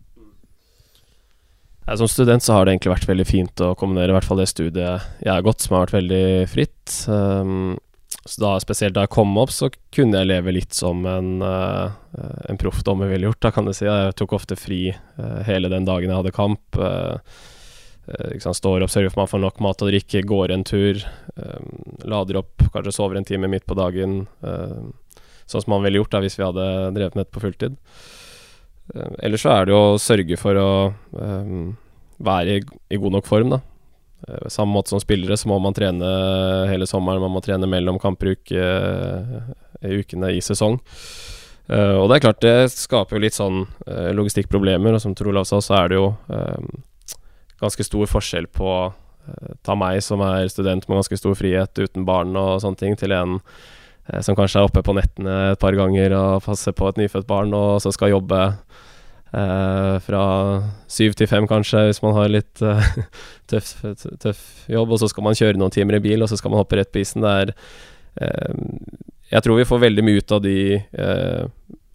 Som student så har det egentlig vært veldig fint å kombinere i hvert fall det studiet jeg har gått, som har vært veldig fritt. Um, så da, spesielt da jeg kom opp, så kunne jeg leve litt som en, uh, en proffdommer ville gjort, da kan du si. Jeg tok ofte fri uh, hele den dagen jeg hadde kamp. Uh, liksom står opp, sørger for at man får nok mat og drikke, går en tur, lader opp, kanskje sover en time midt på dagen. sånn som man ville gjort da hvis vi hadde drevet med dette på fulltid. Uh, ellers så er det jo å sørge for å um, være i, i, god nok form, da. Uh, samme måte som spillere så må man trene hele sommeren, man må trene mellom kamper uke, i ukene i sesong. Uh, og det er klart, det skaper jo litt sånn logistikkproblemer, og som Tor Olav sa, så er det jo ganske stor forskjell på ta meg som er student med ganske stor frihet uten barn og sånne ting, til en Eh, som kanskje er oppe på nettene et par ganger og passer på et nyfødt barn, og så skal jobbe eh, fra syv til fem, kanskje, hvis man har litt eh, tøff, tøff, jobb, og så skal man kjøre noen timer i bil, og så skal man hoppe rett på isen. Det er eh, Jeg tror vi får veldig mye ut av de eh,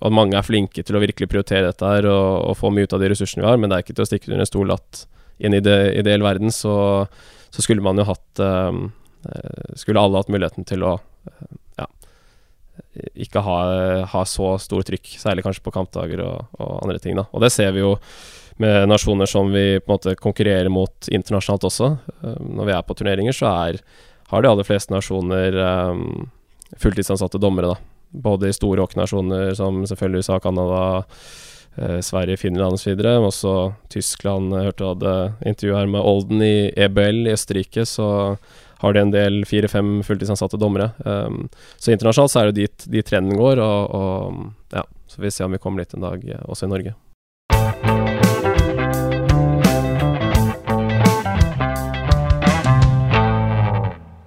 At mange er flinke til å virkelig prioritere dette her og, og, få mye ut av de ressursene vi har, men det er ikke til å stikke under en stol at i en ide, ideell verden så, så, skulle man jo hatt eh, Skulle alle hatt muligheten til å ikke ha, ha, så stor trykk, særlig kanskje på kampdager og, og, andre ting. da. Og det ser vi jo med nasjoner som vi på en måte konkurrerer mot internasjonalt også. Um, når vi er på turneringer, så er, har de aller fleste nasjoner um, fulltidsansatte dommere. da. Både i store hockey-nasjoner som selvfølgelig USA, Canada, eh, Sverige, Finland osv. Også Tyskland. Jeg hørte du hadde intervju her med Olden i EBL i Østerrike. så har de en del fire-fem fulltidsansatte dommere. Um, så internasjonalt så er det dit, dit trenden går, og, og ja, så vi ser om vi kommer dit en dag eh, også i Norge.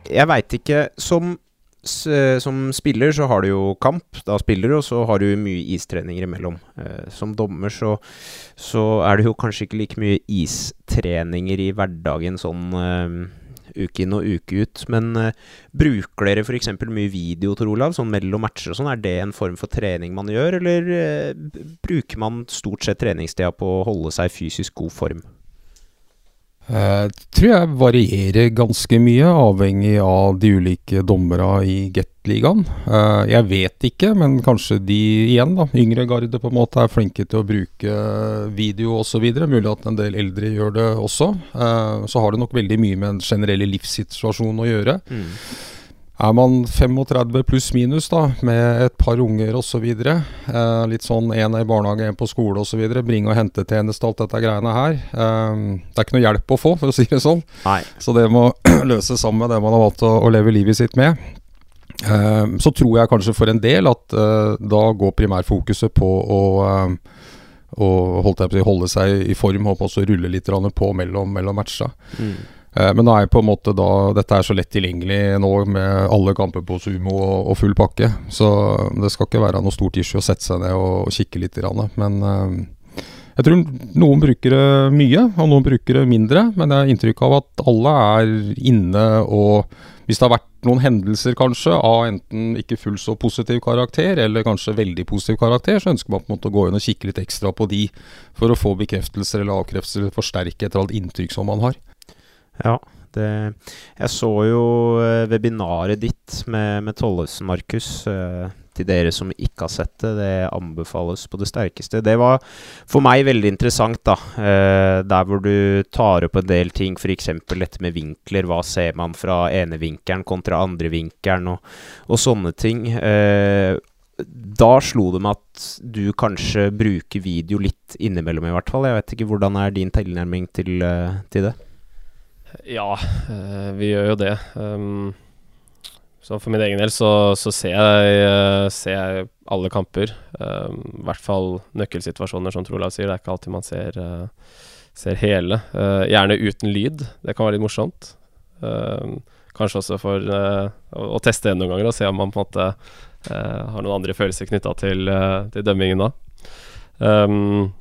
Jeg veit ikke Som som spiller så har du jo kamp, da spiller du, og så har du mye istreninger imellom. Eh, som dommer så, så, er det jo kanskje ikke like mye istreninger i hverdagen sånn eh, uke inn og uke ut. Men uh, bruker dere f.eks. mye video, Tor Olav, sånn mellom matcher og sånn? Er det en form for trening man gjør, eller uh, bruker man stort sett treningstida på å holde seg i fysisk god form? Eh, tror jeg varierer ganske mye, avhengig av de ulike dommerne i Gat-ligaen. Eh, jeg vet ikke, men kanskje de igjen, da, yngre garde på en måte, er flinke til å bruke video osv. Mulig at en del eldre gjør det også. Eh, så har det nok veldig mye med en generell livssituasjon å gjøre. Er man 35 pluss minus da, med et par unger osv., eh, litt sånn en i barnehage, en på skole osv., bringe og hente-tjeneste, alt dette greiene her, eh, det er ikke noe hjelp å få, for å si det sånn. Nei. Så det må løses sammen med det man har valgt å, å leve livet sitt med. Eh, så tror jeg kanskje for en del at eh, da går primærfokuset på å, eh, å holdt jeg på å holde seg i form og rulle litt på mellom, mellom matcha. Eh, Men nå er på en måte da dette er så lett tilgjengelig nå med alle kamper på Sumo og, og full pakke. Så det skal ikke være noe stort issue å sette seg ned og, og kikke litt. Grann. Men eh, jeg tror noen bruker det mye, og noen bruker det mindre. Men jeg har inntrykk av at alle er inne og hvis det har vært noen hendelser kanskje av enten ikke full så positiv karakter, eller kanskje veldig positiv karakter, så ønsker man på en måte å gå inn og kikke litt ekstra på de for å få bekreftelser eller avkreftelser, forsterke et eller annet inntrykk som man har. Ja, det Jeg så jo eh, webinaret ditt med, med Tollesen, Markus. eh, til dere som ikke har sett det, det anbefales på det sterkeste. Det var for meg veldig interessant, da. eh, der hvor du tar opp en del ting, f.eks. dette med vinkler. Hva ser man fra ene vinkelen kontra andre vinkelen, og, og sånne ting. Da slo det meg at du kanskje bruker video litt innimellom, i hvert fall. Jeg vet ikke hvordan er din tilnærming til, til det? Ja, eh, vi gjør jo det. Um, så for min egen del så, så ser, jeg, eh, ser jeg alle kamper. Um, I hvert fall nøkkelsituasjoner, som Trolav sier. Det er ikke alltid man ser, eh, ser hele. Gjerne uten lyd. Det kan være litt morsomt. Um, kanskje også for å, teste det noen ganger og se om man på en måte har noen andre følelser knytta til, til dømmingen da. Um,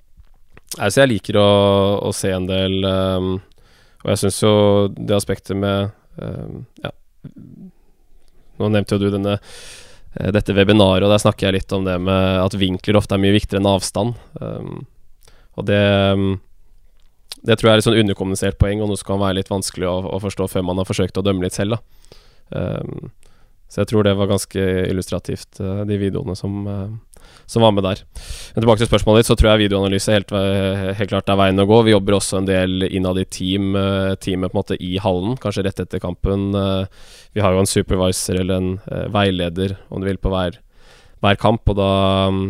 altså jeg liker å, å se en del og jeg syns jo det aspektet med eh, Ja, nå nevnte jo du denne eh, dette webinaret, og der snakker jeg litt om det med at vinkler ofte er mye viktigere enn avstand. Um, og det Det tror jeg er et sånn underkommunisert poeng, og noe som kan være litt vanskelig å, å forstå før man har forsøkt å dømme litt selv. Um, så jeg tror det var ganske illustrativt, eh, de videoene som, som var med der. Men tilbake til spørsmålet ditt, så tror jeg videoanalyse helt, helt klart er veien å gå. Vi jobber også en del innad i team, eh, teamet på en måte i hallen, kanskje rett etter kampen. Eh, Vi har jo en supervisor eller en eh, veileder, om du vil, på hver, hver kamp, og da mm,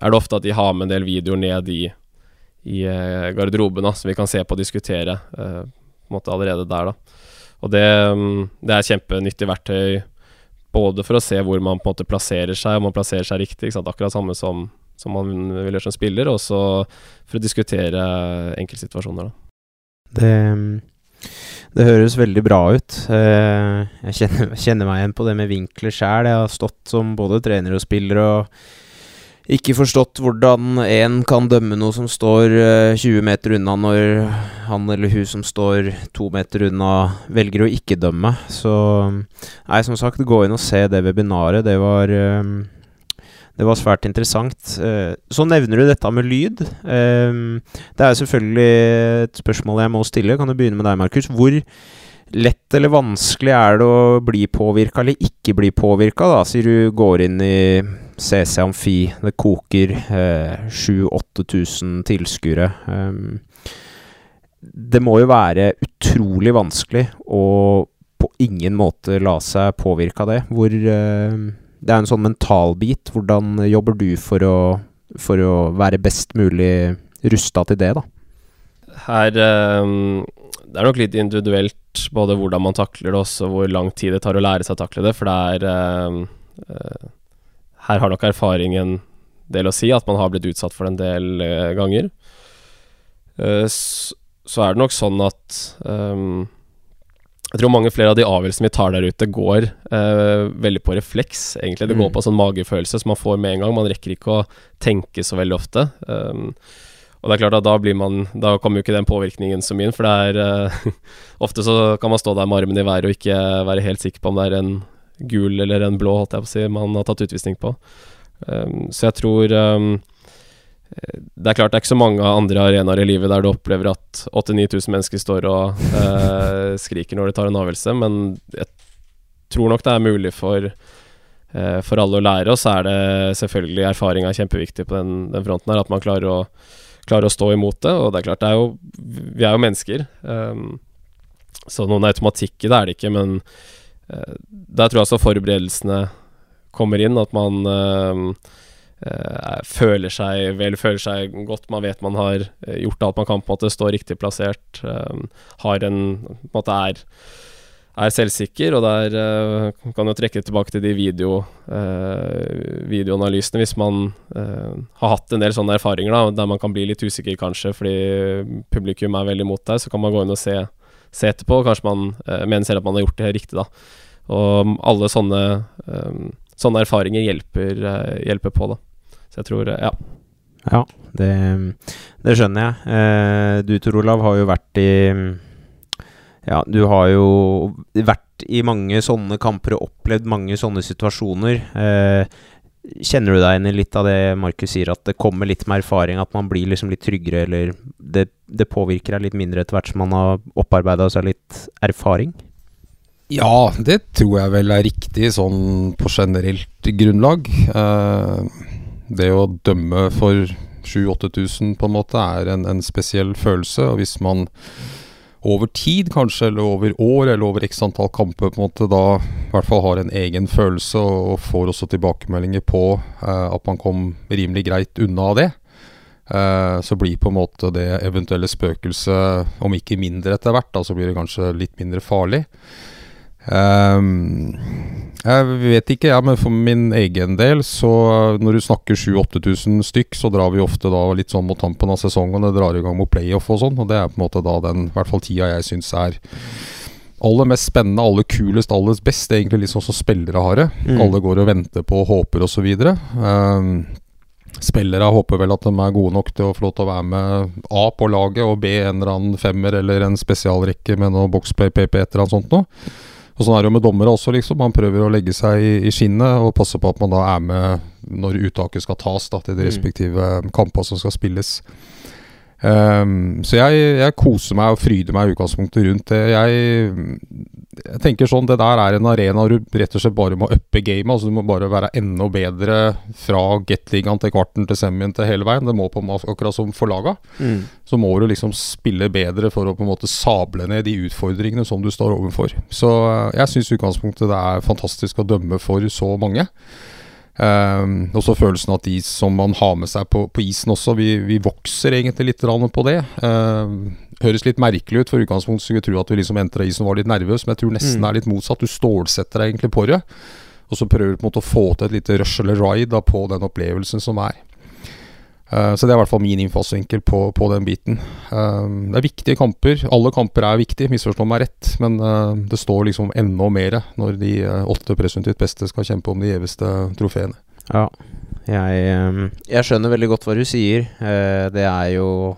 er det ofte at de har med en del videoer ned i, i garderoben, som vi kan se på og diskutere på en måte allerede der, da. Og det, mm, det er kjempenyttig verktøy både for å se hvor man på en måte plasserer seg, om man plasserer seg riktig, akkurat samme som, som man vil gjøre som spiller, og så for å diskutere enkeltsituasjoner. Da. Det, det høres veldig bra ut. Eh, Jeg kjenner, kjenner meg igjen på det med vinkler sjæl. Jeg har stått som både trener og spiller og ikke forstått hvordan en kan dømme noe som står eh, 20 meter unna, når han eller hun som står to meter unna, velger å ikke dømme. Så nei, som sagt, gå inn og se det webinaret. Det var eh, det var svært interessant. Eh, Så nevner du dette med lyd. Eh, Det er selvfølgelig et spørsmål jeg må stille. Kan du begynne med deg, Markus? Hvor lett eller vanskelig er det å bli påvirka eller ikke bli påvirka, da? Sier du går inn i CC Amfi, det koker eh, 7000-8000 tilskuere. Eh, det må jo være utrolig vanskelig å på ingen måte la seg påvirke av det. Hvor eh, Det er en sånn mentalbit. Hvordan jobber du for å, for å være best mulig rusta til det, da? Her eh, Det er nok litt individuelt både hvordan man takler det, også hvor lang tid det tar å lære seg å takle det. For det er eh, eh, Her har nok erfaringen del å si, at man har blitt utsatt for det en del uh, ganger. Uh, så er det nok sånn at um, jeg tror mange flere av de avgjørelsene vi tar der ute, går eh, veldig på refleks, egentlig. Det går Mm. på sånn magefølelse som man får med en gang. Man rekker ikke å tenke så veldig ofte. Um, og det er klart at da blir man Da kommer jo ikke den påvirkningen så mye inn, for det er Ofte så kan man stå der med armen i været og ikke være helt sikker på om det er en gul eller en blå, holdt jeg på å si, man har tatt utvisning på. Um, så jeg tror um, det er klart det er ikke så mange andre arenaer i livet der du opplever at 8000-9000 mennesker står og uh, skriker når de tar en avgjørelse, men jeg tror nok det er mulig for, uh, for alle å lære, og så er det selvfølgelig erfaringa kjempeviktig på den, den, fronten her, at man klarer å, klarer å, stå imot det. Og det er klart, det er jo, vi er jo mennesker, um, så noen automatikk i det er det ikke, men der tror jeg også forberedelsene kommer inn, at man uh, Uh, føler seg vel, føler seg godt. Man vet man har gjort alt man kan, på en måte stå riktig plassert. Har en på en måte er, er selvsikker, og der kan jo trekke tilbake til de video, videoanalysene hvis man har hatt en del sånne erfaringer da, der man kan bli litt usikker kanskje fordi publikum er veldig mot deg, så kan man gå inn og se, se etterpå. Kanskje man mener selv at man har gjort det riktig, da. Og alle sånne sånne erfaringer hjelper, hjelper på, da. Så jeg tror Ja. Ja, det, det skjønner jeg. Eh, du Tor Olav har jo vært i Ja, du har jo vært i mange sånne kamper og opplevd mange sånne situasjoner. Eh, kjenner du deg igjen i litt av det Markus sier, at det kommer litt med erfaring? At man blir liksom litt tryggere, eller det, det påvirker deg litt mindre etter hvert som man har opparbeida seg litt erfaring? Ja, det tror jeg vel er riktig sånn på generelt grunnlag. Eh, det å dømme for 7000-8000 på en måte er en, en, spesiell følelse. Og hvis man over tid, kanskje, eller over år, eller over x antall kamper, på en måte da i hvert fall har en egen følelse, og, får også tilbakemeldinger på eh, at man kom rimelig greit unna det, eh, så blir på en måte det eventuelle spøkelset, om ikke mindre etter hvert, da, så blir det kanskje litt mindre farlig. Um, jeg vet ikke, ja, men for min egen del, så når du snakker 7000-8000 stykk, så drar vi ofte da litt sånn mot tampen av sesongen. Det drar i gang mot playoff og sånn, og det er på en måte da den i hvert fall tida jeg syns er aller mest spennende, aller kulest, aller best. Det er Egentlig litt sånn som spillere har det. Mm. Alle går og venter på, og håper osv. Um, spillere håper vel at de er gode nok til å få lov til å være med A på laget og B en eller annen femmer eller en spesialrekke med noe boxplay PP et eller annet sånt noe. Og Sånn er det jo med dommere også, liksom. Man prøver å legge seg i, i skinnet og passe på at man da er med når uttaket skal tas da, til de mm. respektive mm. kampene som skal spilles. Um, så jeg, jeg, koser meg og fryder meg i utgangspunktet rundt det. Jeg, jeg, tenker sånn, Det der er en arena hvor du rett og slett bare må uppe gamet. Altså du må bare være enda bedre fra Gatligaen til kvarten til semien til hele veien. Det må på Akkurat som for laga. Mm. Så må du liksom spille bedre for å på en måte sable ned de utfordringene som du står overfor. Så eh, jeg syns utgangspunktet det er fantastisk å dømme for så mange. Um, også følelsen at de som man har med seg på, på isen også, vi, vi, vokser egentlig litt på det. Um, høres litt merkelig ut, for utgangspunktet skulle tro at du liksom entra isen og var litt nervøs, men jeg tror nesten mm. er litt motsatt. Du stålsetter deg egentlig på det, og så prøver du på en måte å få til et lite rush eller ride da, på den opplevelsen som er. Uh, så det er i hvert fall min innfallsvinkel på, på, den biten. Uh, det er viktige kamper. Alle kamper er viktige, misforstå meg rett. Men uh, det står liksom enda mer når de åtte presumptivt beste skal kjempe om de gjeveste trofeene. Ja, jeg, jeg, skjønner veldig godt hva du sier. det er jo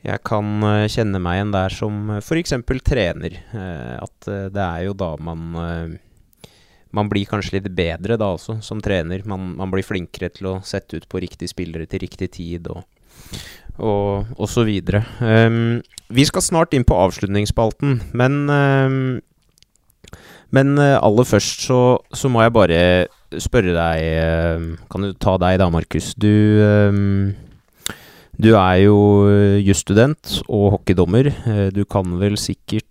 Jeg kan kjenne meg igjen der som f.eks. trener. at det er jo da man man blir kanskje litt bedre da også, som trener. Man, man, blir flinkere til å sette ut på riktige spillere til riktig tid og, og, og så videre. Um, vi skal snart inn på avslutningsspalten, men um, Men uh, aller først så, så, må jeg bare spørre deg uh, Kan du ta deg da, Markus? Du du er jo jusstudent og hockeydommer. Uh, du kan vel sikkert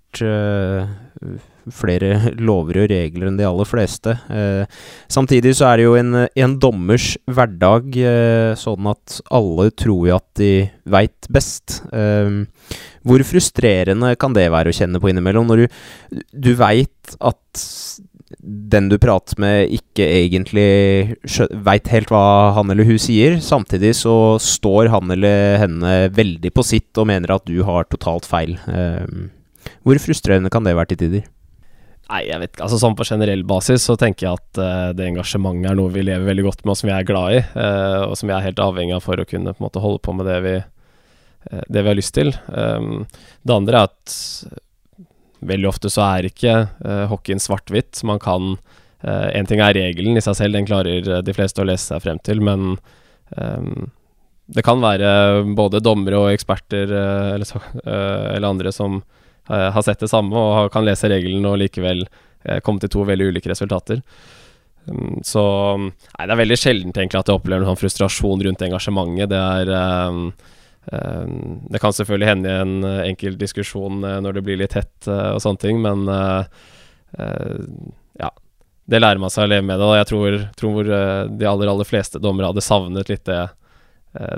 flere lover og regler enn de aller fleste. Eh, samtidig så er det jo en, en dommers hverdag eh, sånn at alle tror jo at de veit best. Eh, hvor frustrerende kan det være å kjenne på innimellom, når du, du veit at den du prater med, ikke egentlig veit helt hva han eller hun sier. Samtidig så står han eller henne veldig på sitt og mener at du har totalt feil. Hvor frustrerende kan det være til tider? Nei, jeg vet ikke. Altså, sånn på generell basis så tenker jeg at uh, det engasjementet er noe vi lever veldig godt med, og som vi er glad i. Uh, og som vi er helt avhengig av for å kunne på en måte holde på med det vi, uh, det vi har lyst til. Um, det andre er at veldig ofte så er ikke hockeyen svart-hvitt. Man kan Én ting er regelen i seg selv, den klarer de fleste å lese seg frem til, men um, det kan være både dommere og eksperter eller, eller andre som har sett det samme og kan lese reglene og likevel komme til to veldig ulike resultater. Um, så Nei, det er veldig sjeldent egentlig at jeg opplever noen sånn frustrasjon rundt engasjementet. Det er um, um, Det kan selvfølgelig hende i en uh, enkel diskusjon uh, når det blir litt hett uh, og sånne ting, men uh, uh, ja. Det lærer man seg å leve med det, jeg tror, tror de aller, aller fleste dommere hadde savnet litt det,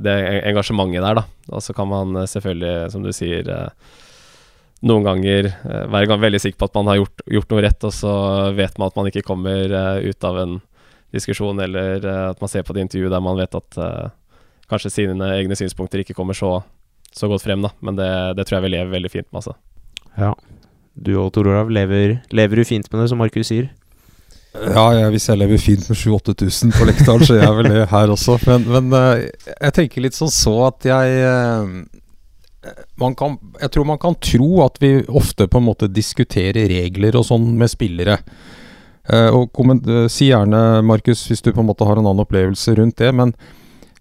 det engasjementet der, da. Og så kan man selvfølgelig, som du sier noen ganger uh, være gang veldig sikker på at man har gjort, gjort, noe rett, og så vet man at man ikke kommer uh, ut av en diskusjon, eller uh, at man ser på et intervju der man vet at kanskje sine egne synspunkter ikke kommer så, så godt frem, da. Men det, det, tror jeg vi lever veldig fint med, altså. Ja. Du og Tor Olav, lever, lever, du fint med det, som Markus sier? Ja, jeg, hvis jeg lever fint med 7000-8000 på Lekdal, så er jeg vel det her også. Men, men jeg tenker litt sånn så at jeg kan, jeg tror man kan tro at vi ofte på en måte diskuterer regler og sånn med spillere. Eh, og komment, uh, Si gjerne, Markus, hvis du på en måte har en annen opplevelse rundt det. Men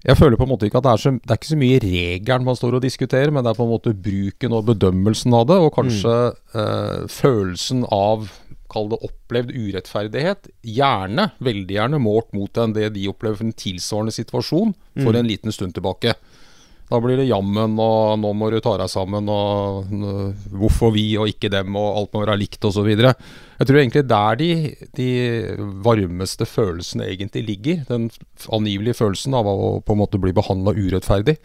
jeg føler på en måte ikke at det er så, det er ikke så mye regelen man står og diskuterer, men det er på en måte bruken og bedømmelsen av det, og kanskje mm. eh, følelsen av Kall det opplevd urettferdighet. Gjerne, veldig gjerne målt mot en det de opplever for en tilsvarende situasjon for mm. en liten stund tilbake. Da blir det jammen og 'nå må du ta deg sammen' og 'hvorfor vi og ikke dem' og 'alt må være likt' osv. Jeg tror egentlig der de, de varmeste følelsene egentlig ligger. Den angivelige følelsen av å på en måte bli behandla urettferdig.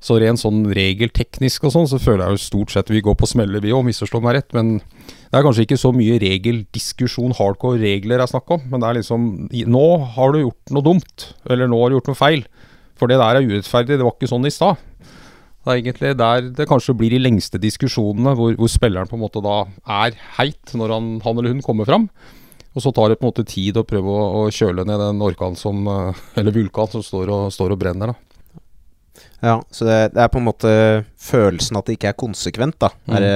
Så rent sånn regelteknisk og sånn, så føler jeg jo stort sett vi går på smeller, vi òg, misforstå meg rett. Men det er kanskje ikke så mye regeldiskusjon, hardcore regler jeg snakker om. Men det er liksom Nå har du gjort noe dumt, eller nå har du gjort noe feil. For det der er urettferdig, det var ikke sånn i stad. Det er egentlig der det kanskje blir de lengste diskusjonene, hvor, hvor spilleren på en måte da er heit når han, han eller hun kommer fram. Og så tar det på en måte tid å prøve å, å kjøle ned den orkan som, eh, eller vulkan som står og, står og brenner. da. Ja, så det, det, er på en måte følelsen at det ikke er konsekvent, da. Mm. Er det,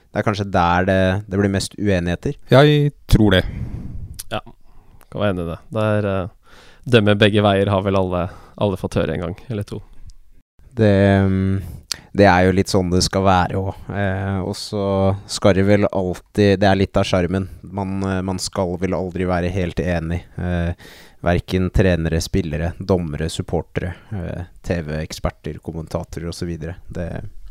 det, er kanskje der det, det, blir mest uenigheter? Jeg tror det. Ja, kan være enig i det. Det er uh, Dømme begge veier har vel alle alle fått høre en gang eller to. Det, det er jo litt sånn det skal være òg. Eh, og så skal det vel alltid Det er litt av sjarmen. Man, eh, man, skal vel aldri være helt enig. Eh, Verken trenere, spillere, dommere, supportere, eh, TV-eksperter, kommentatorer osv. Det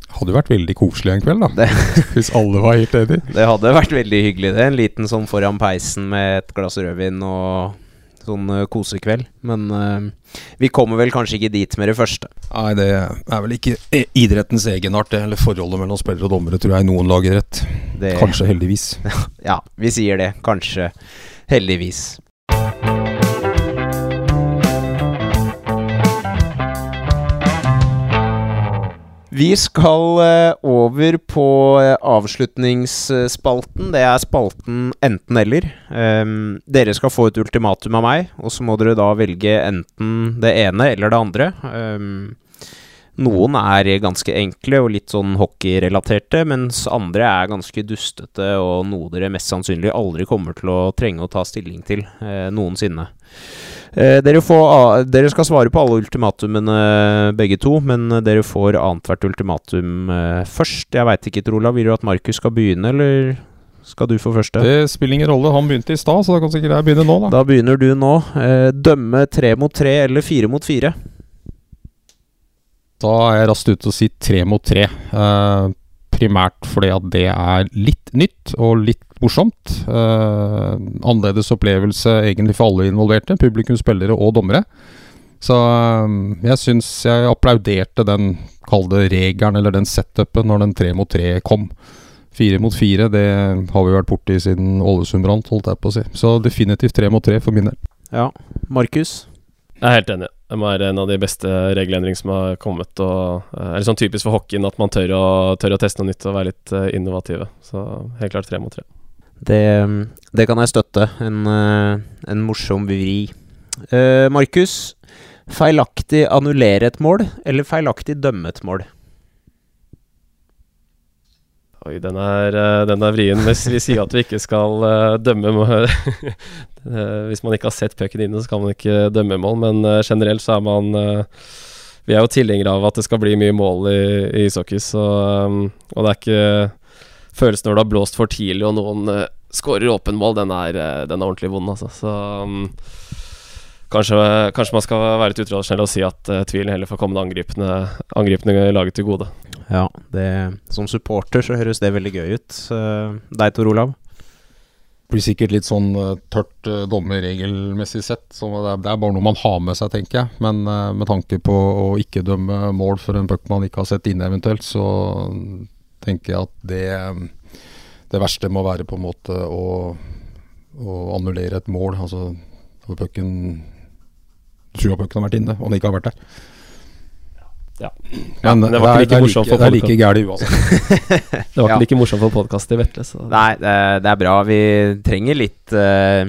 hadde vært veldig koselig en kveld, da. hvis alle var helt enige. Det hadde vært veldig hyggelig, det. En liten sånn foran peisen med et glass rødvin og sånn kosekveld. Men uh, vi kommer vel kanskje ikke dit med det første. Nei, det er vel ikke idrettens egenart, det. Eller forholdet mellom spillere og dommere, tror jeg noen lager rett. Det, kanskje heldigvis. ja, vi sier det. Kanskje heldigvis. Vi skal uh, over på uh, avslutningsspalten. Det er spalten enten-eller. Um, dere skal få et ultimatum av meg, og så må dere da velge enten det ene eller det andre. Um, noen er ganske enkle og litt sånn hockeyrelaterte, mens andre er ganske dustete og noe dere mest sannsynlig aldri kommer til å trenge å ta stilling til uh, noensinne. Eh, dere, får, dere, skal svare på alle ultimatumene begge to, men dere får annethvert ultimatum eh, først. Jeg veit ikke, Trola, vil du at Markus skal begynne, eller skal du få første? Det spiller ingen rolle. Han begynte i stad, så da kan sikkert jeg begynne nå, da. Da begynner du nå. Eh, dømme tre mot tre eller fire mot fire? Da er jeg raskt ute og si tre mot tre. Eh, primært fordi at det er litt nytt og litt morsomt. Eh, annerledes opplevelse egentlig for alle involverte, publikum, spillere og dommere. Så um, jeg syns jeg applauderte den, kall regelen, eller den setupen, når den tre mot tre kom. Fire mot fire, det har vi vært borti siden Ålesund brant, holdt jeg på å si. Så definitivt tre mot tre for min del. Ja. Markus? Jeg er helt enig. Det må være en av de beste regelendringene som har kommet. Og, eller er sånn typisk for hockeyen at man tør å, tør å teste noe nytt og være litt uh, innovative. Så helt klart tre mot tre. Det, det, kan jeg støtte. En, uh, en morsom vri. Uh, Markus, feilaktig annullere et mål eller feilaktig dømme et mål? Oi, den er, eh, den er vrien. Hvis vi sier at vi ikke skal eh, dømme mål Eh, Hvis man ikke har sett pucken inne, så kan man ikke dømme mål, men generelt så er man Vi er jo tilhengere av at det skal bli mye mål i, i ishockey, Og det er ikke Følelsen når det har blåst for tidlig og noen skårer åpen mål, den er, den er ordentlig vond, altså. Så um, kanskje, kanskje man skal være litt utradisjonell og si at uh, tvilen heller får kommende angripende, angripende laget til gode. Ja, det, som supporter så høres det veldig gøy ut. Uh, deg, Tor Olav? blir sikkert litt sånn eh, tørt uh, dommerregelmessig sett. Så det er, det er bare noe man har med seg, tenker jeg. Men uh, med tanke på å ikke dømme mål for en puck man ikke har sett inne eventuelt, så tenker jeg at det Det verste må være på en måte å, å annullere et mål. Altså hvor pucken Du tror at har vært inne, og den ikke har vært der. Ja. Men men det var ikke like er morsomt like, for det er like gærent uansett. Det var ikke Ja. like morsomt for podkast i Vetle, så Nei, det, det er bra. Vi trenger litt uh,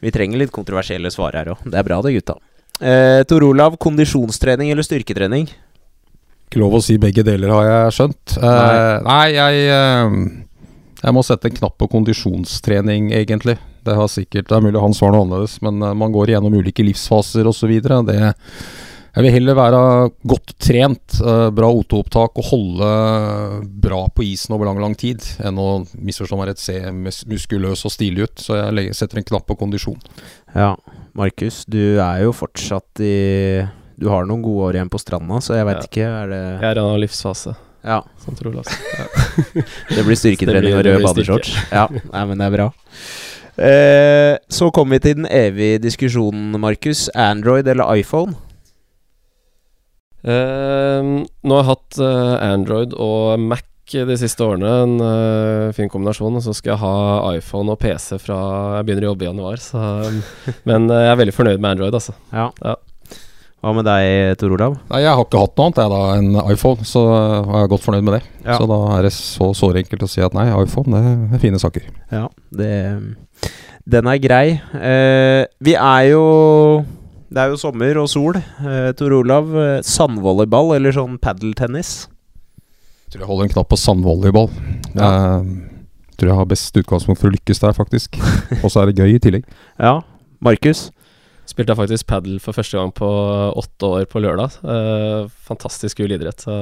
Vi trenger litt kontroversielle svar her òg. Det er bra det, gutta. Uh, Tor Olav, kondisjonstrening eller styrketrening? Ikke lov å si begge deler, har jeg skjønt. Uh, nei, jeg eh, Jeg må sette en knapp på kondisjonstrening, egentlig. Det, har sikkert, det er mulig han svarer noe annerledes, men eh, man går igjennom ulike livsfaser osv. Jeg vil heller være godt trent, eh, bra O2-opptak og holde bra på isen over lang, lang tid, enn å misforstå meg rett, se muskuløs og stilig ut. Så jeg setter en knapp på kondisjon. Ja, Markus, du er jo fortsatt i Du har noen gode år igjen på stranda, så jeg veit Ja. ikke. Er det jeg er i en livsfase, Ja, Sånn tror Olav. Ja. det blir styrketrening og røde rød badeshorts. Ja, nei, men det er bra. Eh, så kommer vi til den evige diskusjonen, Markus. Android eller iPhone? Ehm, nå har jeg hatt eh, Android og Mac de siste årene, en uh, fin kombinasjon. Og så skal jeg ha iPhone og PC fra jeg begynner å jobbe i januar. Så, um, men uh, jeg er veldig fornøyd med Android, altså. Ja. Ja. Hva med deg, Tor Olav? Nei, Jeg har ikke hatt noe annet jeg da enn iPhone, så eh, jeg er godt fornøyd med det. Ja. Så da er det så såre enkelt å si at nei, iPhone det er fine saker. Ja, det Den er grei. Eh, vi er jo Det er jo sommer og sol. Eh, Tor Olav, eh, sandvolleyball eller sånn padeltennis? Tror jeg holder en knapp på sandvolleyball. Ja. Jeg tror jeg har best utgangspunkt for å lykkes der, faktisk. Og så er det gøy i tillegg. Ja. Markus? Spilte jeg faktisk padel for første gang på åtte år på lørdag. Eh, fantastisk kul idrett. Så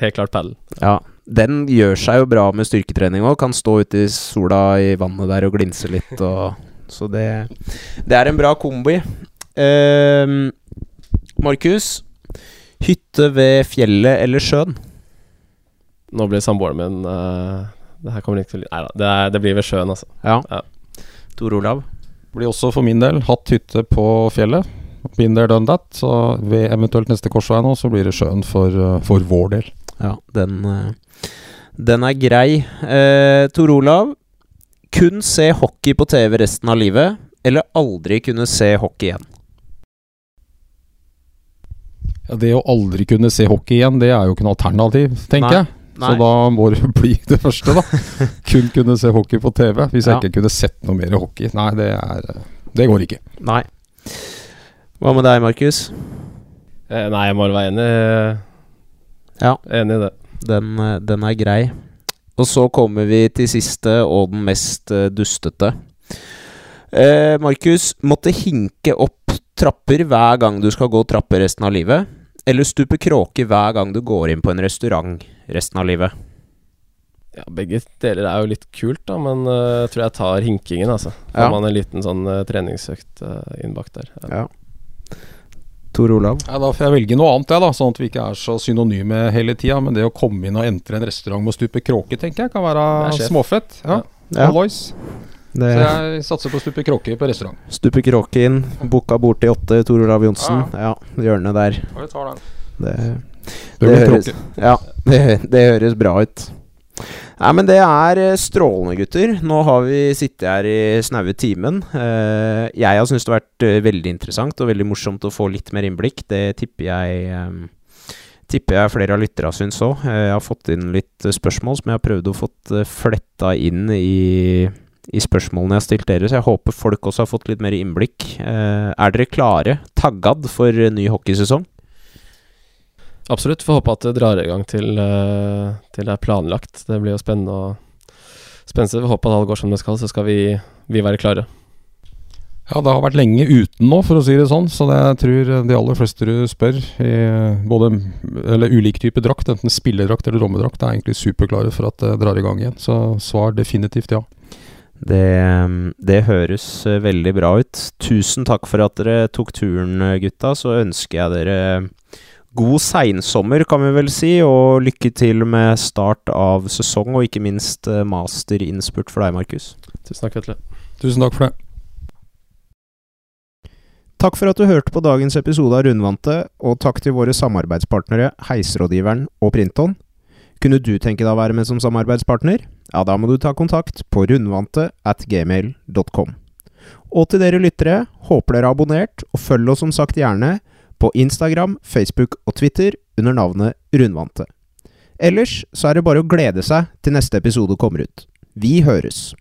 helt klart padel. Ja. Den gjør seg jo bra med styrketrening òg. Kan stå ute i sola i vannet der og glinse litt. Og, så det, det er en bra kombi. Uh, Markus? Hytte ved fjellet eller sjøen? Nå blir samboeren min uh, Det her kommer ikke til Nei da, det, er- det blir ved sjøen, altså. Ja. Ja. Tor Olav? Blir også for min del hatt hytte på fjellet. Been there, done that. Så ved eventuelt neste korsvei nå, så blir det sjøen for, eh, for vår del. Ja, den, eh, den er grei. Eh, Tor Olav, kun se hockey på TV resten av livet, eller aldri kunne se hockey igjen? Ja, det å aldri kunne se hockey igjen, det er jo ikke noe alternativ, tenker Nei. jeg. Så da må det bli det første, da. Kun kunne se hockey på TV. Hvis jeg ikke kunne sett noe mer hockey. Nei, det er Det går ikke. Nei. Hva med deg, Markus? Eh, nei, jeg må være enig. Ja. Enig i det. Den, eh, den er grei. Og så kommer vi til siste, og den mest eh, dustete. Eh, Markus, måtte hinke opp trapper hver gang du skal gå trapper resten av livet? Eller stupe kråke hver gang du går inn på en restaurant resten av livet? Ja, begge deler er jo litt kult, da, men uh, jeg tror jeg tar hinkingen, altså. Får Ja. man en liten sånn uh, treningsøkt uh, innbakt der. Ja. Ja. Tor Olav? Ja, da får jeg velge noe annet, jeg, da, sånn at vi ikke er så synonyme hele tida. Men det å komme inn og entre en restaurant med å stupe kråke, tenker jeg kan være småfett. Ja. Ja. Hallois. Det, Så jeg satser på stupe kråke på restaurant. Stupe kråke inn, booka bort til åtte, Tor Olav Johnsen. Ja, hjørnet der. Ja, vi tar den. Det, Det høres, ja, det, det høres bra ut. Nei, men det er eh, strålende, gutter. Nå har vi sittet her i snaue timen. Eh, jeg har syntes det har vært eh, veldig interessant og veldig morsomt å få litt mer innblikk. Det tipper jeg Tipper jeg flere av lytterne syns òg. Jeg har fått inn litt spørsmål som jeg har prøvd å få fletta inn i, i spørsmålene jeg har stilt dere, så jeg håper folk også har fått litt mer innblikk. Er dere klare, taggad, for ny hockeysesong? Absolutt. Får håpe at det drar i gang til, eh, til det er planlagt. Det blir jo spennende og spennende. Vi håper at alt går som det skal, så skal vi, vi være klare. Ja, det har vært lenge uten nå, for å si det sånn. Så det, jeg tror de aller fleste du spør, i både eller ulik type drakt, enten spilledrakt eller rommedrakt, er egentlig superklare for at det drar i gang igjen. Så svar definitivt ja. Det, det høres eh, veldig bra ut. Tusen takk for at dere tok turen, eh, gutta. Så ønsker jeg dere god seinsommer, kan vi vel si, og lykke til med start av sesong, og ikke minst eh, masterinnspurt for deg, Markus. Tusen takk, Vetle. Tusen takk for det. Takk for at du hørte på dagens episode av Rundvante, og takk til våre samarbeidspartnere Heisrådgiveren og Printon. Kunne du tenke deg å være med som samarbeidspartner? Ja, da må du ta kontakt på rundvante at gmail.com. Og til dere lyttere, håper dere har abonnert, og følg oss som sagt gjerne på Instagram, Facebook og Twitter under navnet Rundvante. Ellers så er det bare å glede seg til neste episode kommer ut. Vi høres!